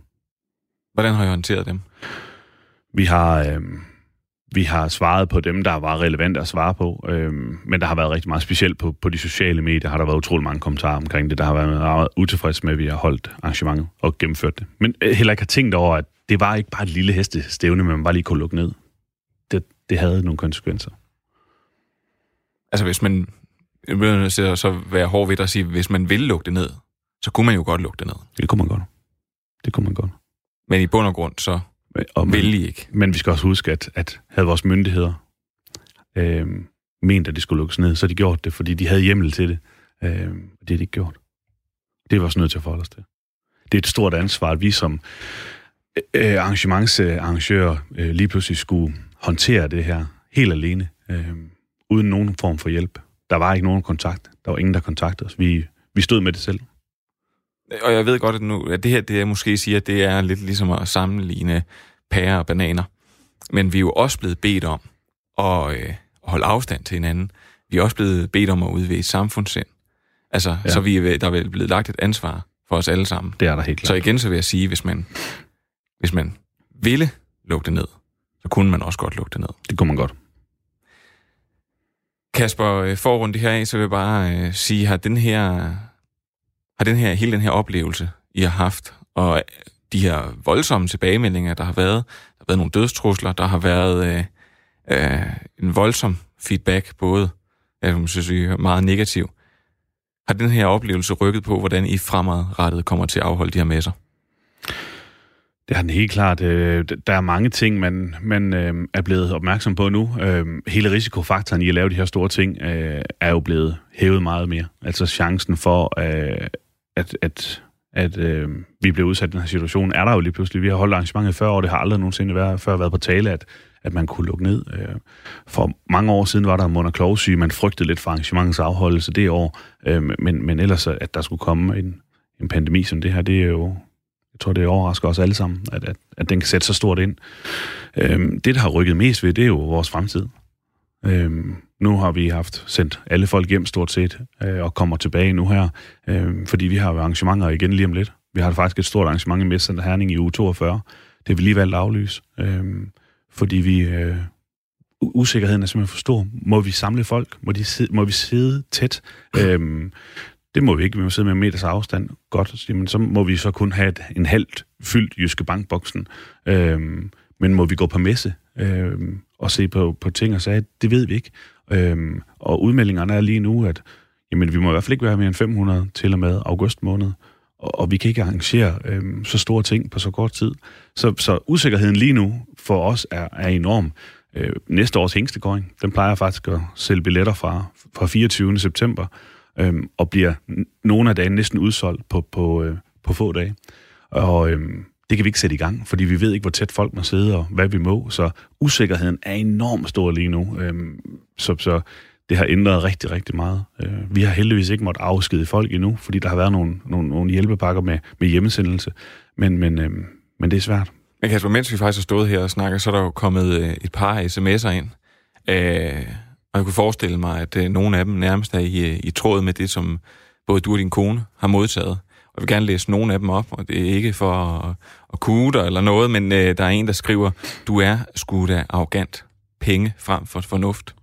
Hvordan har I håndteret dem? Vi har, øhm, vi har svaret på dem, der var relevante at svare på, øhm, men der har været rigtig meget specielt på, på de sociale medier, har der været utrolig mange kommentarer omkring det. Der har været meget utilfreds med, at vi har holdt arrangementet og gennemført det. Men øh, heller ikke har tænkt over, at det var ikke bare et lille hestestævne, man bare lige kunne lukke ned. Det, det havde nogle konsekvenser. Altså hvis man, jeg vil så være hård ved at sige, hvis man vil lukke det ned, så kunne man jo godt lukke det ned. Det kunne man godt. Det kunne man godt. Men i bund og grund, så og men, vil I ikke. Men vi skal også huske, at, at havde vores myndigheder øh, ment, at det skulle lukkes ned, så de gjort det, fordi de havde hjemmel til det. Øh, det har de ikke gjort. Det er vi også nødt til at forholde os til. Det er et stort ansvar, at vi som øh, arrangementsarrangører øh, lige pludselig skulle håndtere det her helt alene, øh, uden nogen form for hjælp. Der var ikke nogen kontakt. Der var ingen, der kontaktede os. Vi, vi stod med det selv. Og jeg ved godt, at, nu, at det her, det jeg måske siger, det er lidt ligesom at sammenligne pærer og bananer. Men vi er jo også blevet bedt om at, øh, holde afstand til hinanden. Vi er også blevet bedt om at udvise samfundssind. Altså, ja. så vi, der er vel blevet lagt et ansvar for os alle sammen. Det er der helt klart. Så igen så vil jeg sige, hvis man, hvis man ville lukke det ned, så kunne man også godt lukke det ned. Det kunne man godt. Kasper, øh, for at runde det her af, så vil jeg bare øh, sige, har den her har den her, hele den her oplevelse, I har haft, og de her voldsomme tilbagemeldinger, der har været, der har været nogle dødstrusler, der har været øh, øh, en voldsom feedback, både, jeg synes, vi er meget negativ. Har den her oplevelse rykket på, hvordan I fremadrettet kommer til at afholde de her messer? Det har den helt klart. Øh, der er mange ting, man, man øh, er blevet opmærksom på nu. Øh, hele risikofaktoren i at lave de her store ting øh, er jo blevet hævet meget mere. Altså chancen for, øh, at, at, at øh, vi blev udsat i den her situation, er der jo lige pludselig. Vi har holdt arrangementet i 40 år, det har aldrig nogensinde været, før været på tale, at, at man kunne lukke ned. Øh, for mange år siden var der Mona Klovsyge, man frygtede lidt for arrangementets afholdelse det år, øh, men, men ellers, at der skulle komme en, en pandemi som det her, det er jo, jeg tror, det overrasker os alle sammen, at, at, at den kan sætte så stort ind. Øh, det, der har rykket mest ved, det er jo vores fremtid. Øh, nu har vi haft sendt alle folk hjem stort set, øh, og kommer tilbage nu her, øh, fordi vi har arrangementer igen lige om lidt. Vi har faktisk et stort arrangement i Messcenter Herning i uge 42. Det har vi lige valgt at aflyse, øh, fordi vi... Øh, usikkerheden er simpelthen for stor. Må vi samle folk? Må, de sidde, må vi sidde tæt? Øhm, det må vi ikke. Vi må sidde med en meters afstand. Godt. Jamen, så må vi så kun have et, en halvt fyldt Jyske Bankboksen. Øhm, men må vi gå på messe? Øhm, og se på, på ting og sager? det ved vi ikke. Øhm, og udmeldingerne er lige nu, at jamen, vi må i hvert fald ikke være mere end 500 til og med august måned. Og, og vi kan ikke arrangere øhm, så store ting på så kort tid. Så, så usikkerheden lige nu for os er, er enorm. Øh, næste års hængstegåring, den plejer faktisk at sælge billetter fra, fra 24. september, øhm, og bliver nogle af dagene næsten udsolgt på, på, øh, på få dage. Og øhm, det kan vi ikke sætte i gang, fordi vi ved ikke, hvor tæt folk må sidde og hvad vi må. Så usikkerheden er enormt stor lige nu. Øhm, så, så det har ændret rigtig, rigtig meget. Øh, vi har heldigvis ikke måttet afskede folk endnu, fordi der har været nogle, nogle, nogle hjælpepakker med, med hjemmesendelse. Men, men, øhm, men det er svært. Men Kasper, mens vi faktisk har stået her og snakket, så er der jo kommet øh, et par sms'er ind. Øh, og jeg kunne forestille mig, at øh, nogle af dem nærmest er i, øh, i tråd med det, som både du og din kone har modtaget. Og jeg vil gerne læse nogle af dem op, og det er ikke for at, at kude eller noget, men øh, der er en, der skriver, du er sgu da arrogant. Penge frem for fornuft.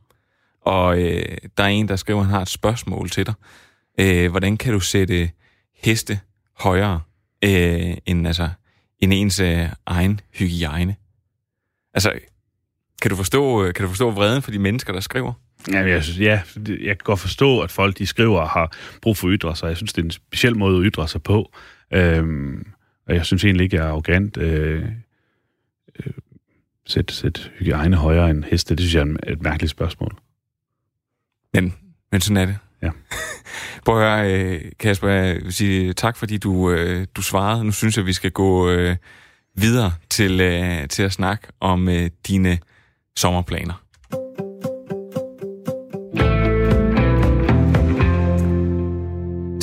Og øh, der er en, der skriver, han har et spørgsmål til dig. Øh, hvordan kan du sætte heste højere øh, end, altså, end ens øh, egen hygiejne? Altså, kan du, forstå, øh, kan du forstå vreden for de mennesker, der skriver? Ja, jeg, ja, jeg kan godt forstå, at folk, de skriver og har brug for at ytre sig. Jeg synes, det er en speciel måde at ytre sig på. Øhm, og jeg synes egentlig ikke, jeg er arrogant. Øh, øh, sæt, sæt hygiejne højere end heste, det synes jeg er et mærkeligt spørgsmål. Men, men sådan er det. Ja. Prøv at høre, øh, Kasper, jeg vil sige tak, fordi du, øh, du svarede. Nu synes jeg, at vi skal gå øh, videre til, til at snakke om dine sommerplaner.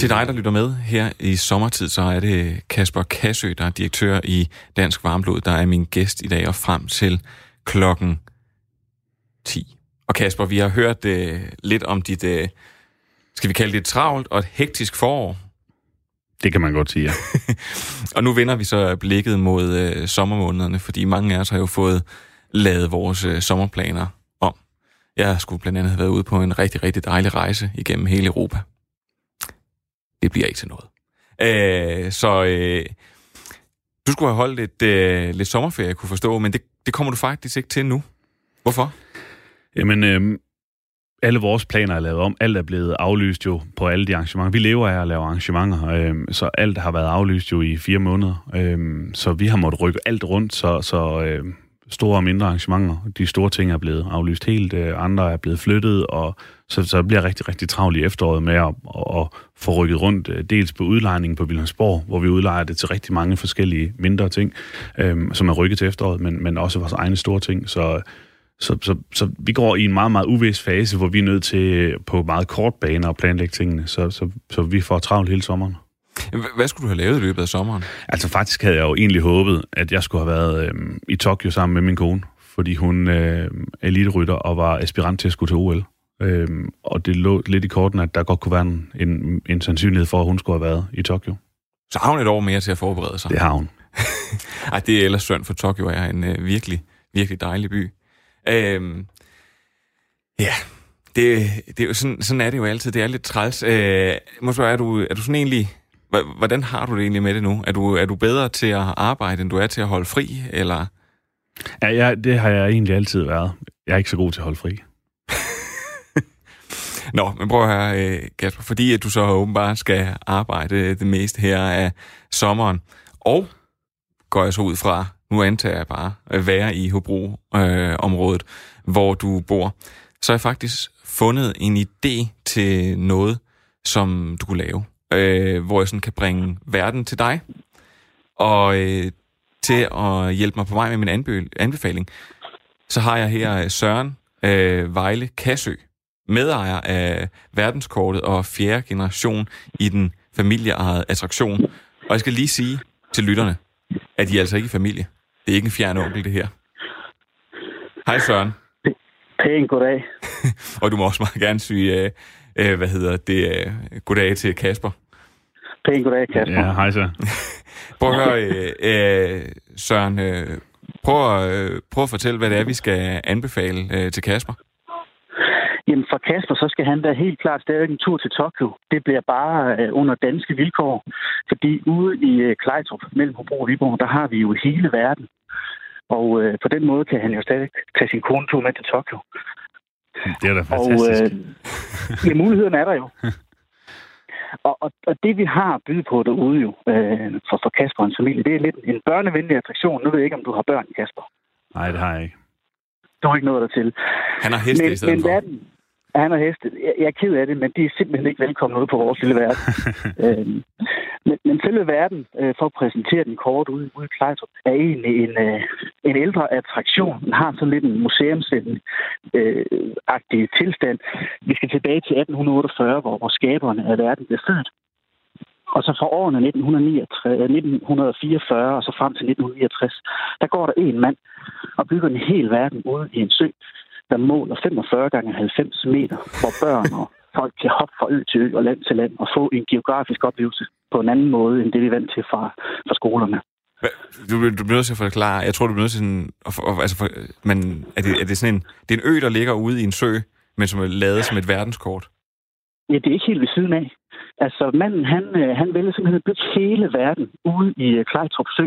Til dig, der lytter med her i sommertid, så er det Kasper Kassø, der er direktør i Dansk Varmblod, der er min gæst i dag og frem til klokken 10. Og Kasper, vi har hørt uh, lidt om dit, uh, skal vi kalde det et travlt og et hektisk forår. Det kan man godt sige, ja. og nu vender vi så blikket mod uh, sommermånederne, fordi mange af os har jo fået lavet vores uh, sommerplaner om. Jeg skulle blandt andet have været ude på en rigtig, rigtig dejlig rejse igennem hele Europa. Det bliver ikke til noget. Øh, så øh, du skulle have holdt lidt, øh, lidt sommerferie, jeg kunne forstå, men det, det kommer du faktisk ikke til nu. Hvorfor? Jamen, øh, alle vores planer er lavet om. Alt er blevet aflyst jo på alle de arrangementer. Vi lever af at lave arrangementer, øh, så alt har været aflyst jo i fire måneder. Øh, så vi har måttet rykke alt rundt, så, så øh, store og mindre arrangementer, de store ting er blevet aflyst helt, øh, andre er blevet flyttet, og så, så bliver rigtig, rigtig travlt i efteråret med at, at, at få rykket rundt, øh, dels på udlejningen på Vilhelmsborg, hvor vi udlejer det til rigtig mange forskellige mindre ting, øhm, som er rykket til efteråret, men, men også vores egne store ting. Så så, så, så vi går i en meget, meget uvis fase, hvor vi er nødt til på meget kort bane at planlægge tingene, så, så, så vi får travlt hele sommeren. Hvad skulle du have lavet i løbet af sommeren? Altså faktisk havde jeg jo egentlig håbet, at jeg skulle have været øh, i Tokyo sammen med min kone, fordi hun øh, er eliterytter og var aspirant til at skulle til OL. Øh, og det lå lidt i korten, at der godt kunne være en, en, en sandsynlighed for, at hun skulle have været i Tokyo. Så har hun et år mere til at forberede sig? Det har hun. Ej, det er ellers synd, for Tokyo er en øh, virkelig, virkelig dejlig by. Øhm, ja, det, det er jo sådan, sådan er det jo altid. Det er lidt træls. Øh, måske er du, er du sådan egentlig... Hvordan har du det egentlig med det nu? Er du, er du bedre til at arbejde, end du er til at holde fri, eller... Ja, ja, det har jeg egentlig altid været. Jeg er ikke så god til at holde fri. Nå, men prøv at høre, øh, Kasper, fordi at du så åbenbart skal arbejde det meste her af sommeren, og går jeg så ud fra, nu antager jeg bare, at være i Hobro-området, øh, hvor du bor, så har jeg faktisk fundet en idé til noget, som du kunne lave, øh, hvor jeg sådan kan bringe verden til dig, og øh, til at hjælpe mig på vej med min anbe- anbefaling, så har jeg her Søren øh, Vejle Kassø, medejer af verdenskortet og fjerde generation i den familieejede attraktion. Og jeg skal lige sige til lytterne, at I er altså ikke i familie. Det er ikke en fjern onkel, det her. Hej Søren. Pæn goddag. og du må også meget gerne sige, øh, øh, hvad hedder det, øh, goddag til Kasper. Pæn goddag, Kasper. Ja, hej så. prøv at høre, øh, øh, Søren, øh, prøv, at, øh, prøv at fortælle, hvad det er, vi skal anbefale øh, til Kasper. Jamen for Kasper, så skal han da helt klart stadig en tur til Tokyo. Det bliver bare øh, under danske vilkår, fordi ude i øh, Klejtrup, mellem Hobro og Viborg, der har vi jo hele verden. Og øh, på den måde kan han jo stadig tage sin kone tur med til Tokyo. Det er da fantastisk. Og, øh, ja, muligheden er der jo. Og, og, og det, vi har at byde på derude jo, øh, for, for Kasper og hans familie, det er lidt en børnevenlig attraktion. Nu ved jeg ikke, om du har børn, Kasper. Nej, det har jeg ikke. Du har ikke noget der til. Han har heste men, i stedet men for. Verden, han har heste. Jeg, jeg er ked af det, men de er simpelthen ikke velkomne ude på vores lille verden. øhm, Men, men selve verden, øh, for at præsentere den kort ude, ude i Klejtrup, er egentlig en, øh, en ældre attraktion. Den har sådan lidt en museumsagtig øh, tilstand. Vi skal tilbage til 1848, hvor, hvor skaberne af verden blev født. Og så fra årene 1939, 1944 og så frem til 1969, der går der en mand og bygger en hel verden ude i en sø, der måler 45 gange 90 meter, hvor børn og folk kan hoppe fra ø til ø og land til land og få en geografisk oplevelse på en anden måde, end det vi er vant til fra, fra skolerne. Du, du bliver nødt til at forklare, jeg tror, du bliver nødt til sådan, altså for, men er det, er det sådan en, det er en ø, der ligger ude i en sø, men som er lavet som et verdenskort? Ja, det er ikke helt ved siden af. Altså, manden, han, øh, han vælger simpelthen at bygge hele verden ude i øh, Klejtrup Sø,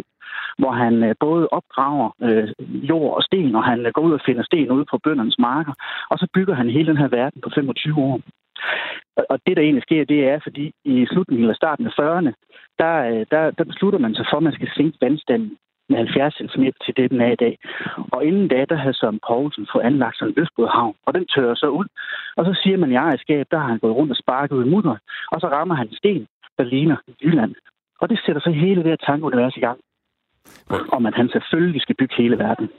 hvor han øh, både opgraver øh, jord og sten, og han øh, går ud og finder sten ude på bøndernes marker, og så bygger han hele den her verden på 25 år. Og det, der egentlig sker, det er, fordi i slutningen eller starten af 40'erne, der, øh, der, der beslutter man sig for, at man skal sænke vandstanden med 70 cm til det, den er i dag. Og inden da, der havde Søren Poulsen fået anlagt sådan en Østbådhavn, og den tørrer så ud. Og så siger man i ejerskab, der har han gået rundt og sparket ud i mudder, og så rammer han en sten, der ligner Jylland. Og det sætter så hele det her tankeunivers i gang. Om at han selvfølgelig skal bygge hele verden.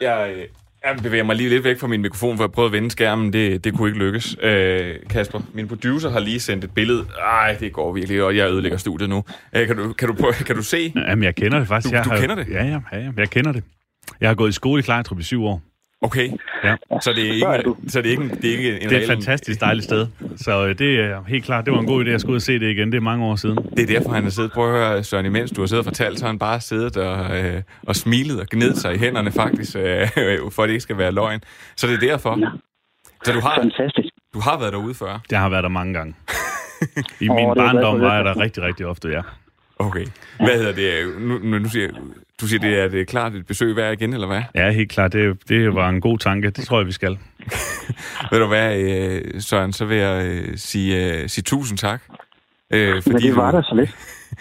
Jeg, jeg bevæger mig lige lidt væk fra min mikrofon, for at prøve at vende skærmen. Det, det kunne ikke lykkes. Øh, Kasper, min producer har lige sendt et billede. Ej, det går virkelig, og jeg ødelægger studiet nu. Øh, kan, du, kan, du prøve, kan du se? Jamen, jeg kender det faktisk. Du, jeg du har, kender det? Ja, ja, ja, jeg kender det. Jeg har gået i skole i Klejtrup i syv år. Okay, ja. så det er ikke, så det er ikke, det er ikke en Det er et fantastisk dejligt sted. Så øh, det er helt klart, det var en god idé at skulle ud og se det igen. Det er mange år siden. Det er derfor, han har siddet. Prøv at høre, Søren, imens du har siddet og fortalt, så har han bare siddet og, øh, og smilet og gnedet sig i hænderne faktisk, øh, for at det ikke skal være løgn. Så det er derfor. Ja. Så du har, Fantastisk. du har været derude før? Jeg har været der mange gange. I min oh, barndom var jeg der rigtig, rigtig ofte, ja. Okay. Hvad hedder det? Nu, nu, nu siger, du siger, det er, det er klart et besøg værd igen, eller hvad? Ja, helt klart. Det, det var en god tanke. Det tror jeg, vi skal. Ved du hvad, øh, Søren, så vil jeg øh, sige, uh, sige tusind tak. Øh, fordi Men det var der så lidt.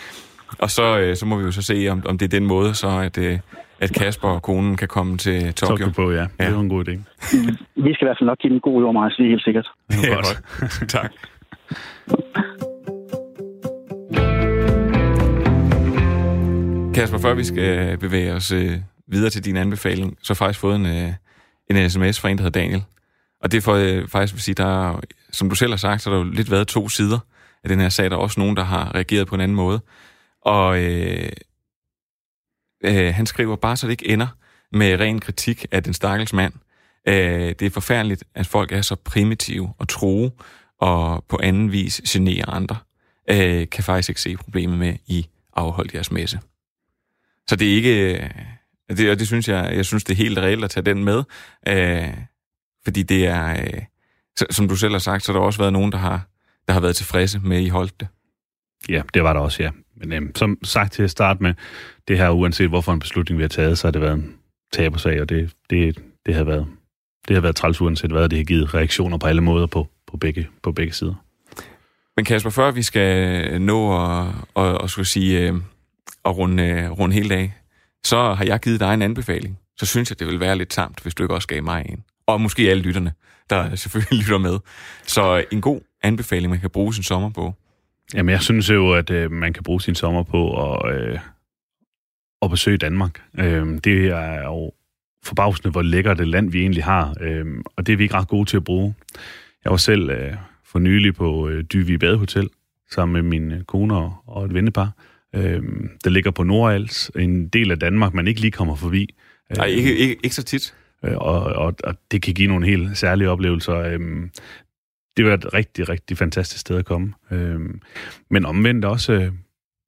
og så, øh, så må vi jo så se, om, om det er den måde, så at, øh, at Kasper og konen kan komme til Tokyo. Tokyo på, ja. ja. Det er jo en god idé. vi skal i hvert fald nok give den god ord, Mars, det er helt sikkert. Ja, godt. tak. Kasper, før vi skal øh, bevæge os øh, videre til din anbefaling, så har jeg faktisk fået en, øh, en sms fra en, der hedder Daniel. Og det er for øh, faktisk vil sige, der er, som du selv har sagt, så har der jo lidt været to sider af den her sag. Der er også nogen, der har reageret på en anden måde. Og øh, øh, han skriver bare, så det ikke ender med ren kritik af den stakkels mand. Øh, det er forfærdeligt, at folk er så primitive og tro og på anden vis generer andre. Øh, kan faktisk ikke se problemet med, I afholdt jeres messe. Så det er ikke... Øh, det, og det synes jeg, jeg synes, det er helt reelt at tage den med. Øh, fordi det er, øh, som du selv har sagt, så har der også været nogen, der har, der har været tilfredse med, at I holdt det. Ja, det var der også, ja. Men øh, som sagt til at starte med, det her, uanset hvorfor en beslutning vi har taget, så har det været en tabersag, og det, det, det har været, det har været træls uanset hvad, det har givet reaktioner på alle måder på, på, begge, på begge sider. Men Kasper, før vi skal nå at, at, at skulle sige, øh, at runde, øh, runde hele dag, så har jeg givet dig en anbefaling. Så synes jeg, det vil være lidt tamt, hvis du ikke også gav mig en. Og måske alle lytterne, der selvfølgelig lytter med. Så en god anbefaling, man kan bruge sin sommer på. Jamen, jeg synes jo, at øh, man kan bruge sin sommer på at, øh, at besøge Danmark. Øh, det er jo forbavsende, hvor lækkert det land vi egentlig har, øh, og det er vi ikke ret gode til at bruge. Jeg var selv øh, for nylig på øh, Dyvi Badehotel, sammen med min øh, kone kone og et vennepar, øh, der ligger på Nordals, en del af Danmark, man ikke lige kommer forbi. Nej, ikke, ikke, ikke så tit. Øh, og, og, og det kan give nogle helt særlige oplevelser. Øh, det var et rigtig, rigtig fantastisk sted at komme. Øh, men omvendt også øh,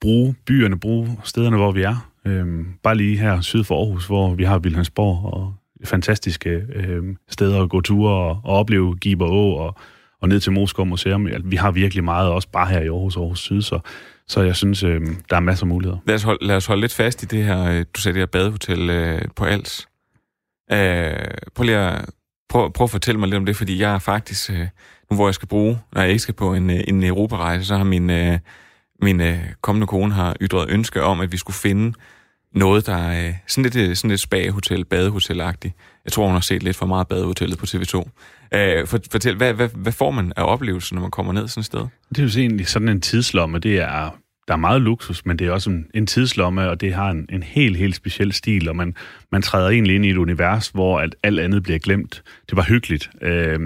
bruge byerne, bruge stederne, hvor vi er. Øh, bare lige her syd for Aarhus, hvor vi har Vilhelmsborg og fantastiske øh, steder at gå ture og, og opleve Giber Å og, og ned til Moskov Museum. Vi har virkelig meget også bare her i Aarhus, Aarhus Syd, så så jeg synes, øh, der er masser af muligheder. Lad os, holde, lad os holde lidt fast i det her, øh, du sagde det her badehotel øh, på Als. Øh, prøv lige at, prøv, prøv at fortælle mig lidt om det, fordi jeg er faktisk, øh, nu hvor jeg skal bruge, når jeg ikke skal på en, øh, en Europarejse, så har min, øh, min øh, kommende kone har ytret ønske om, at vi skulle finde noget, der er øh, sådan lidt, øh, sådan lidt spa-hotel, badehotel-agtigt. Jeg tror, hun har set lidt for meget badehotellet på TV2. Øh, fortæl, hvad, hvad, hvad får man af oplevelsen, når man kommer ned sådan et sted? Det er jo egentlig sådan en tidslomme. Det er der er meget luksus, men det er også en, en tidslomme, og det har en, en helt, helt speciel stil, og man, man træder egentlig ind i et univers, hvor alt, alt andet bliver glemt. Det var hyggeligt. Øh,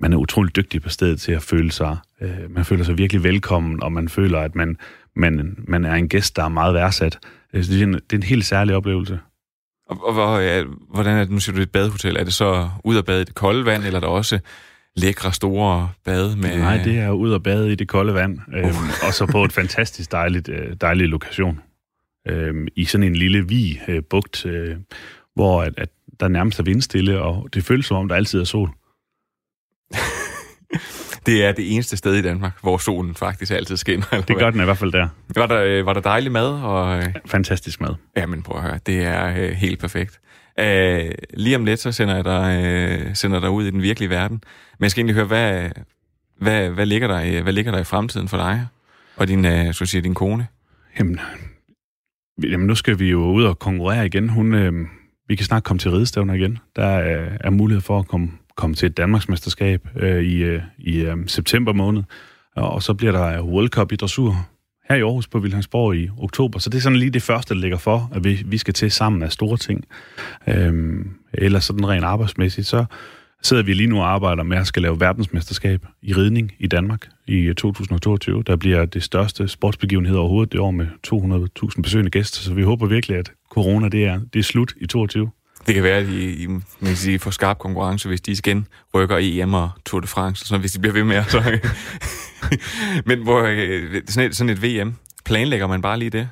man er utrolig dygtig på stedet til at føle sig, øh, man føler sig virkelig velkommen, og man føler, at man, man, man er en gæst, der er meget værdsat. Øh, det er en, det er en helt særlig oplevelse. Og, og hvor, ja, hvordan er det, nu siger du et badehotel, er det så ud at bade i det kolde vand, eller er der også lækre, store bade med... Nej, det er ud og bade i det kolde vand, øhm, uh. og så på et fantastisk dejligt, øh, dejligt lokation. Øhm, I sådan en lille vi øh, bugt, øh, hvor at, at der nærmest er vindstille, og det føles som om, der altid er sol. det er det eneste sted i Danmark, hvor solen faktisk altid skinner. Eller det gør den i hvert fald der. Var der, øh, var der dejlig mad? Og... Fantastisk mad. Ja, men prøv at høre, det er øh, helt perfekt. Uh, lige om lidt, så sender jeg dig, uh, sender dig ud i den virkelige verden. Men jeg skal egentlig høre, hvad, hvad, hvad, ligger, der i, hvad ligger der i fremtiden for dig og din, uh, så sige, din kone? Jamen, jamen, nu skal vi jo ud og konkurrere igen. Hun, uh, vi kan snart komme til ridestævner igen. Der er, er mulighed for at komme, komme til et Danmarksmesterskab øh, i, øh, i øh, september måned. Og så bliver der World Cup i dressur her i Aarhus på Vilhelmsborg i oktober. Så det er sådan lige det første, der ligger for, at vi, vi skal til sammen af store ting. Øhm, eller sådan rent arbejdsmæssigt, så sidder vi lige nu og arbejder med at skal lave verdensmesterskab i ridning i Danmark i øh, 2022. Der bliver det største sportsbegivenhed overhovedet det år med 200.000 besøgende gæster, så vi håber virkelig, at corona det er, det er slut i 22. Det kan være, at I, man sige, får skarp konkurrence, hvis de igen rykker EM og Tour de France, så hvis de bliver ved med så... Men hvor, øh, sådan, et, sådan et VM, planlægger man bare lige det?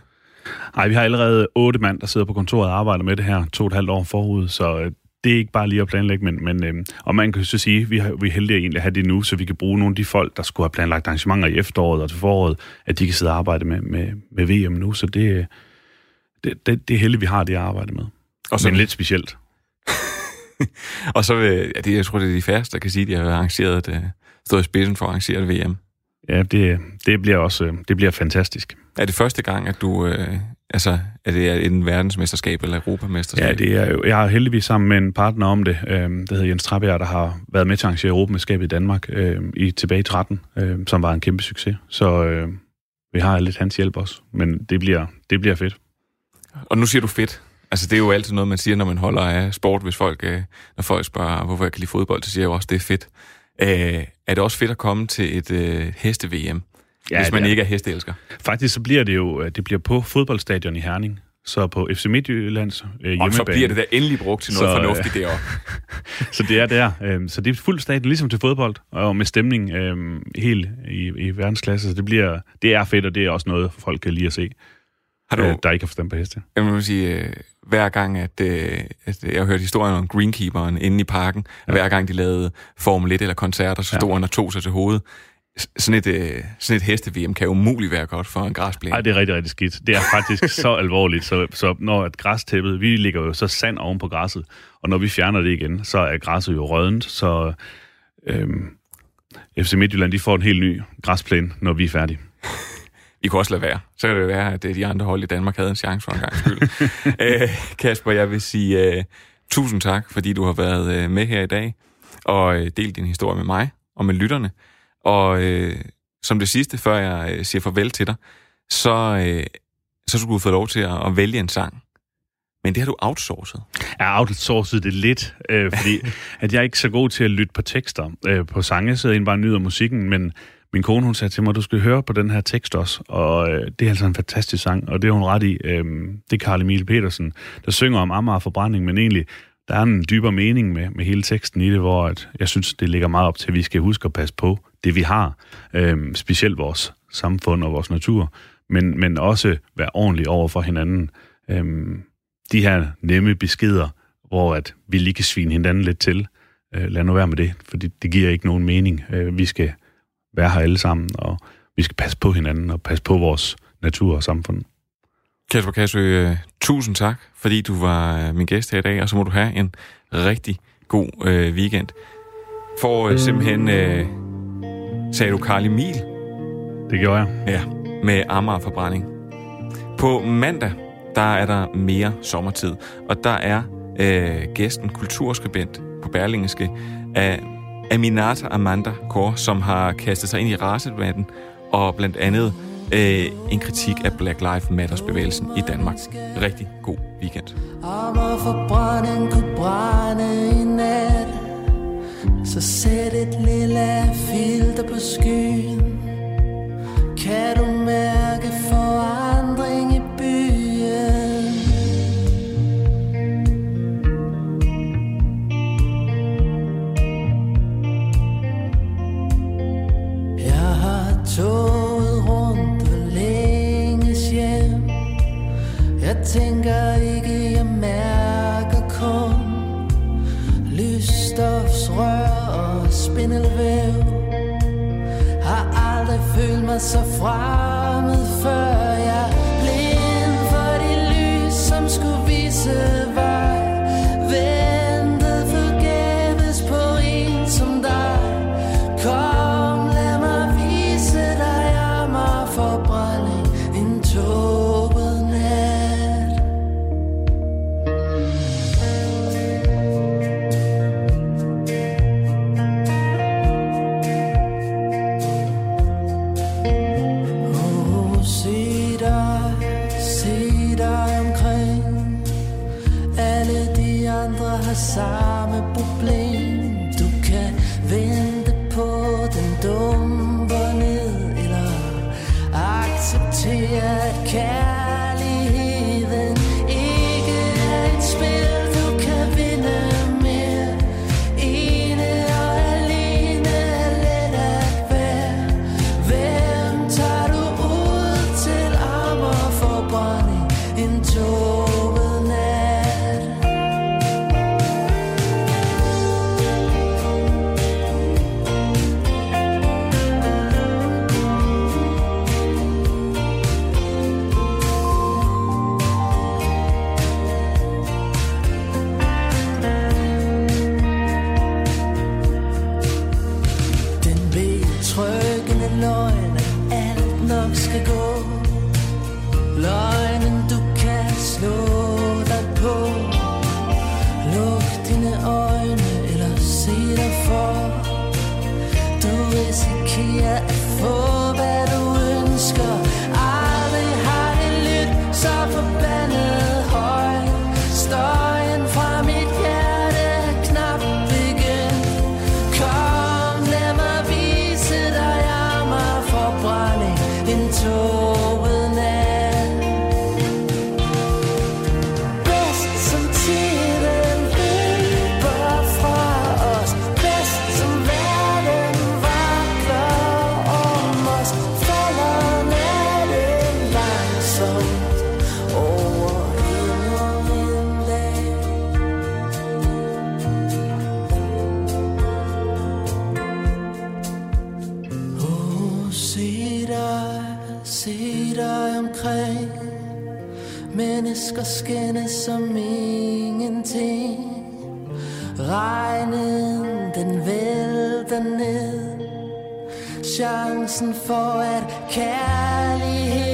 Nej, vi har allerede otte mand, der sidder på kontoret og arbejder med det her to og et halvt år forud, så øh, det er ikke bare lige at planlægge, men, men øh, og man kan så sige, vi, har, vi er heldige egentlig at have det nu, så vi kan bruge nogle af de folk, der skulle have planlagt arrangementer i efteråret og til foråret, at de kan sidde og arbejde med, med, med VM nu, så det, øh, det, det, det er heldigt, vi har det at arbejde med. Og så, men lidt specielt. og så, ja, det, jeg tror, det er de færreste, der kan sige, at de har arrangeret det, stået i spidsen for at arrangere et VM. Ja, det, det, bliver også det bliver fantastisk. Er det første gang, at du... Øh, altså, er det en verdensmesterskab eller europamesterskab? Ja, det er jo... Jeg har heldigvis sammen med en partner om det, øh, der hedder Jens Trabjerg, der har været med til at arrangere europamesterskabet i Danmark øh, i tilbage i 13, øh, som var en kæmpe succes. Så øh, vi har lidt hans hjælp også, men det bliver, det bliver fedt. Og nu siger du fedt. Altså, det er jo altid noget, man siger, når man holder af sport, hvis folk, øh, når folk spørger, hvorfor jeg kan lide fodbold, så siger jeg jo også, det er fedt. Øh, er det også fedt at komme til et øh, heste-VM, ja, hvis man er. ikke er hesteelsker? Faktisk så bliver det jo øh, det bliver på fodboldstadion i Herning. Så på FC Midtjyllands øh, hjemmebane. Og så bliver det da endelig brugt til noget så, fornuftigt derovre. så det er der. Øh, så det er fuld stadion, ligesom til fodbold, og med stemning øh, helt i, i verdensklasse. Så det, bliver, det er fedt, og det er også noget, folk kan lide at se. Har du, øh, der ikke har forstand på heste. Jeg må sige, øh, hver gang, at, øh, at jeg har hørt historien om Greenkeeperen inde i parken, ja. hver gang de lavede Formel 1 eller koncerter, så stod ja. han og tog sig til hovedet. Sådan et, øh, sådan et heste-VM kan umuligt være godt for en græsplæne. Nej, det er rigtig, rigtig skidt. Det er faktisk så alvorligt, så, så når et græstæppet, vi ligger jo så sand oven på græsset, og når vi fjerner det igen, så er græsset jo rødent, så øhm, FC Midtjylland, de får en helt ny græsplæne, når vi er færdige. I kunne også lade være. Så kan det være, at de andre hold i Danmark havde en chance for en gang skyld. Æ, øh, Kasper, jeg vil sige uh, tusind tak, fordi du har været uh, med her i dag og uh, delt din historie med mig og med lytterne. Og uh, som det sidste, før jeg uh, siger farvel til dig, så, uh, så skulle du få lov til at, at vælge en sang. Men det har du outsourcet. Jeg har outsourcet det lidt, øh, fordi at jeg er ikke så god til at lytte på tekster øh, på sange, så jeg bare nyder musikken, men min kone, hun sagde til mig, du skal høre på den her tekst også, og øh, det er altså en fantastisk sang, og det er hun ret i. Øh, det er Karl Emil Petersen, der synger om Amager forbrænding, men egentlig, der er en dybere mening med, med hele teksten i det, hvor at, jeg synes, det ligger meget op til, at vi skal huske at passe på det, vi har, øh, specielt vores samfund og vores natur, men, men også være ordentlig over for hinanden. Øh, de her nemme beskeder, hvor at vi lige kan svine hinanden lidt til, øh, lad nu være med det, for det, det giver ikke nogen mening. Øh, vi skal være her alle sammen, og vi skal passe på hinanden og passe på vores natur og samfund. Kasper Kassø, uh, tusind tak, fordi du var uh, min gæst her i dag, og så må du have en rigtig god uh, weekend. For uh, simpelthen, uh, sagde du Karl Emil? Det gjorde jeg. Ja, med Amager-forbrænding. På mandag, der er der mere sommertid, og der er uh, gæsten kulturskribent på Berlingske af Aminata Amanda Kaur, som har kastet sig ind i racedebatten og blandt andet øh, en kritik af Black Lives Matters-bevægelsen i Danmark. Rigtig god weekend. Om at forbrænde kunne brænde i nat Så sæt et lille filter på skyen Kan du mærke tænker ikke, jeg mærker kun Lysstofsrør og spindelvæv. Har aldrig følt mig så fremmed før Jeg blind for det lys, som skulle vise derned Chancen for at kærlighed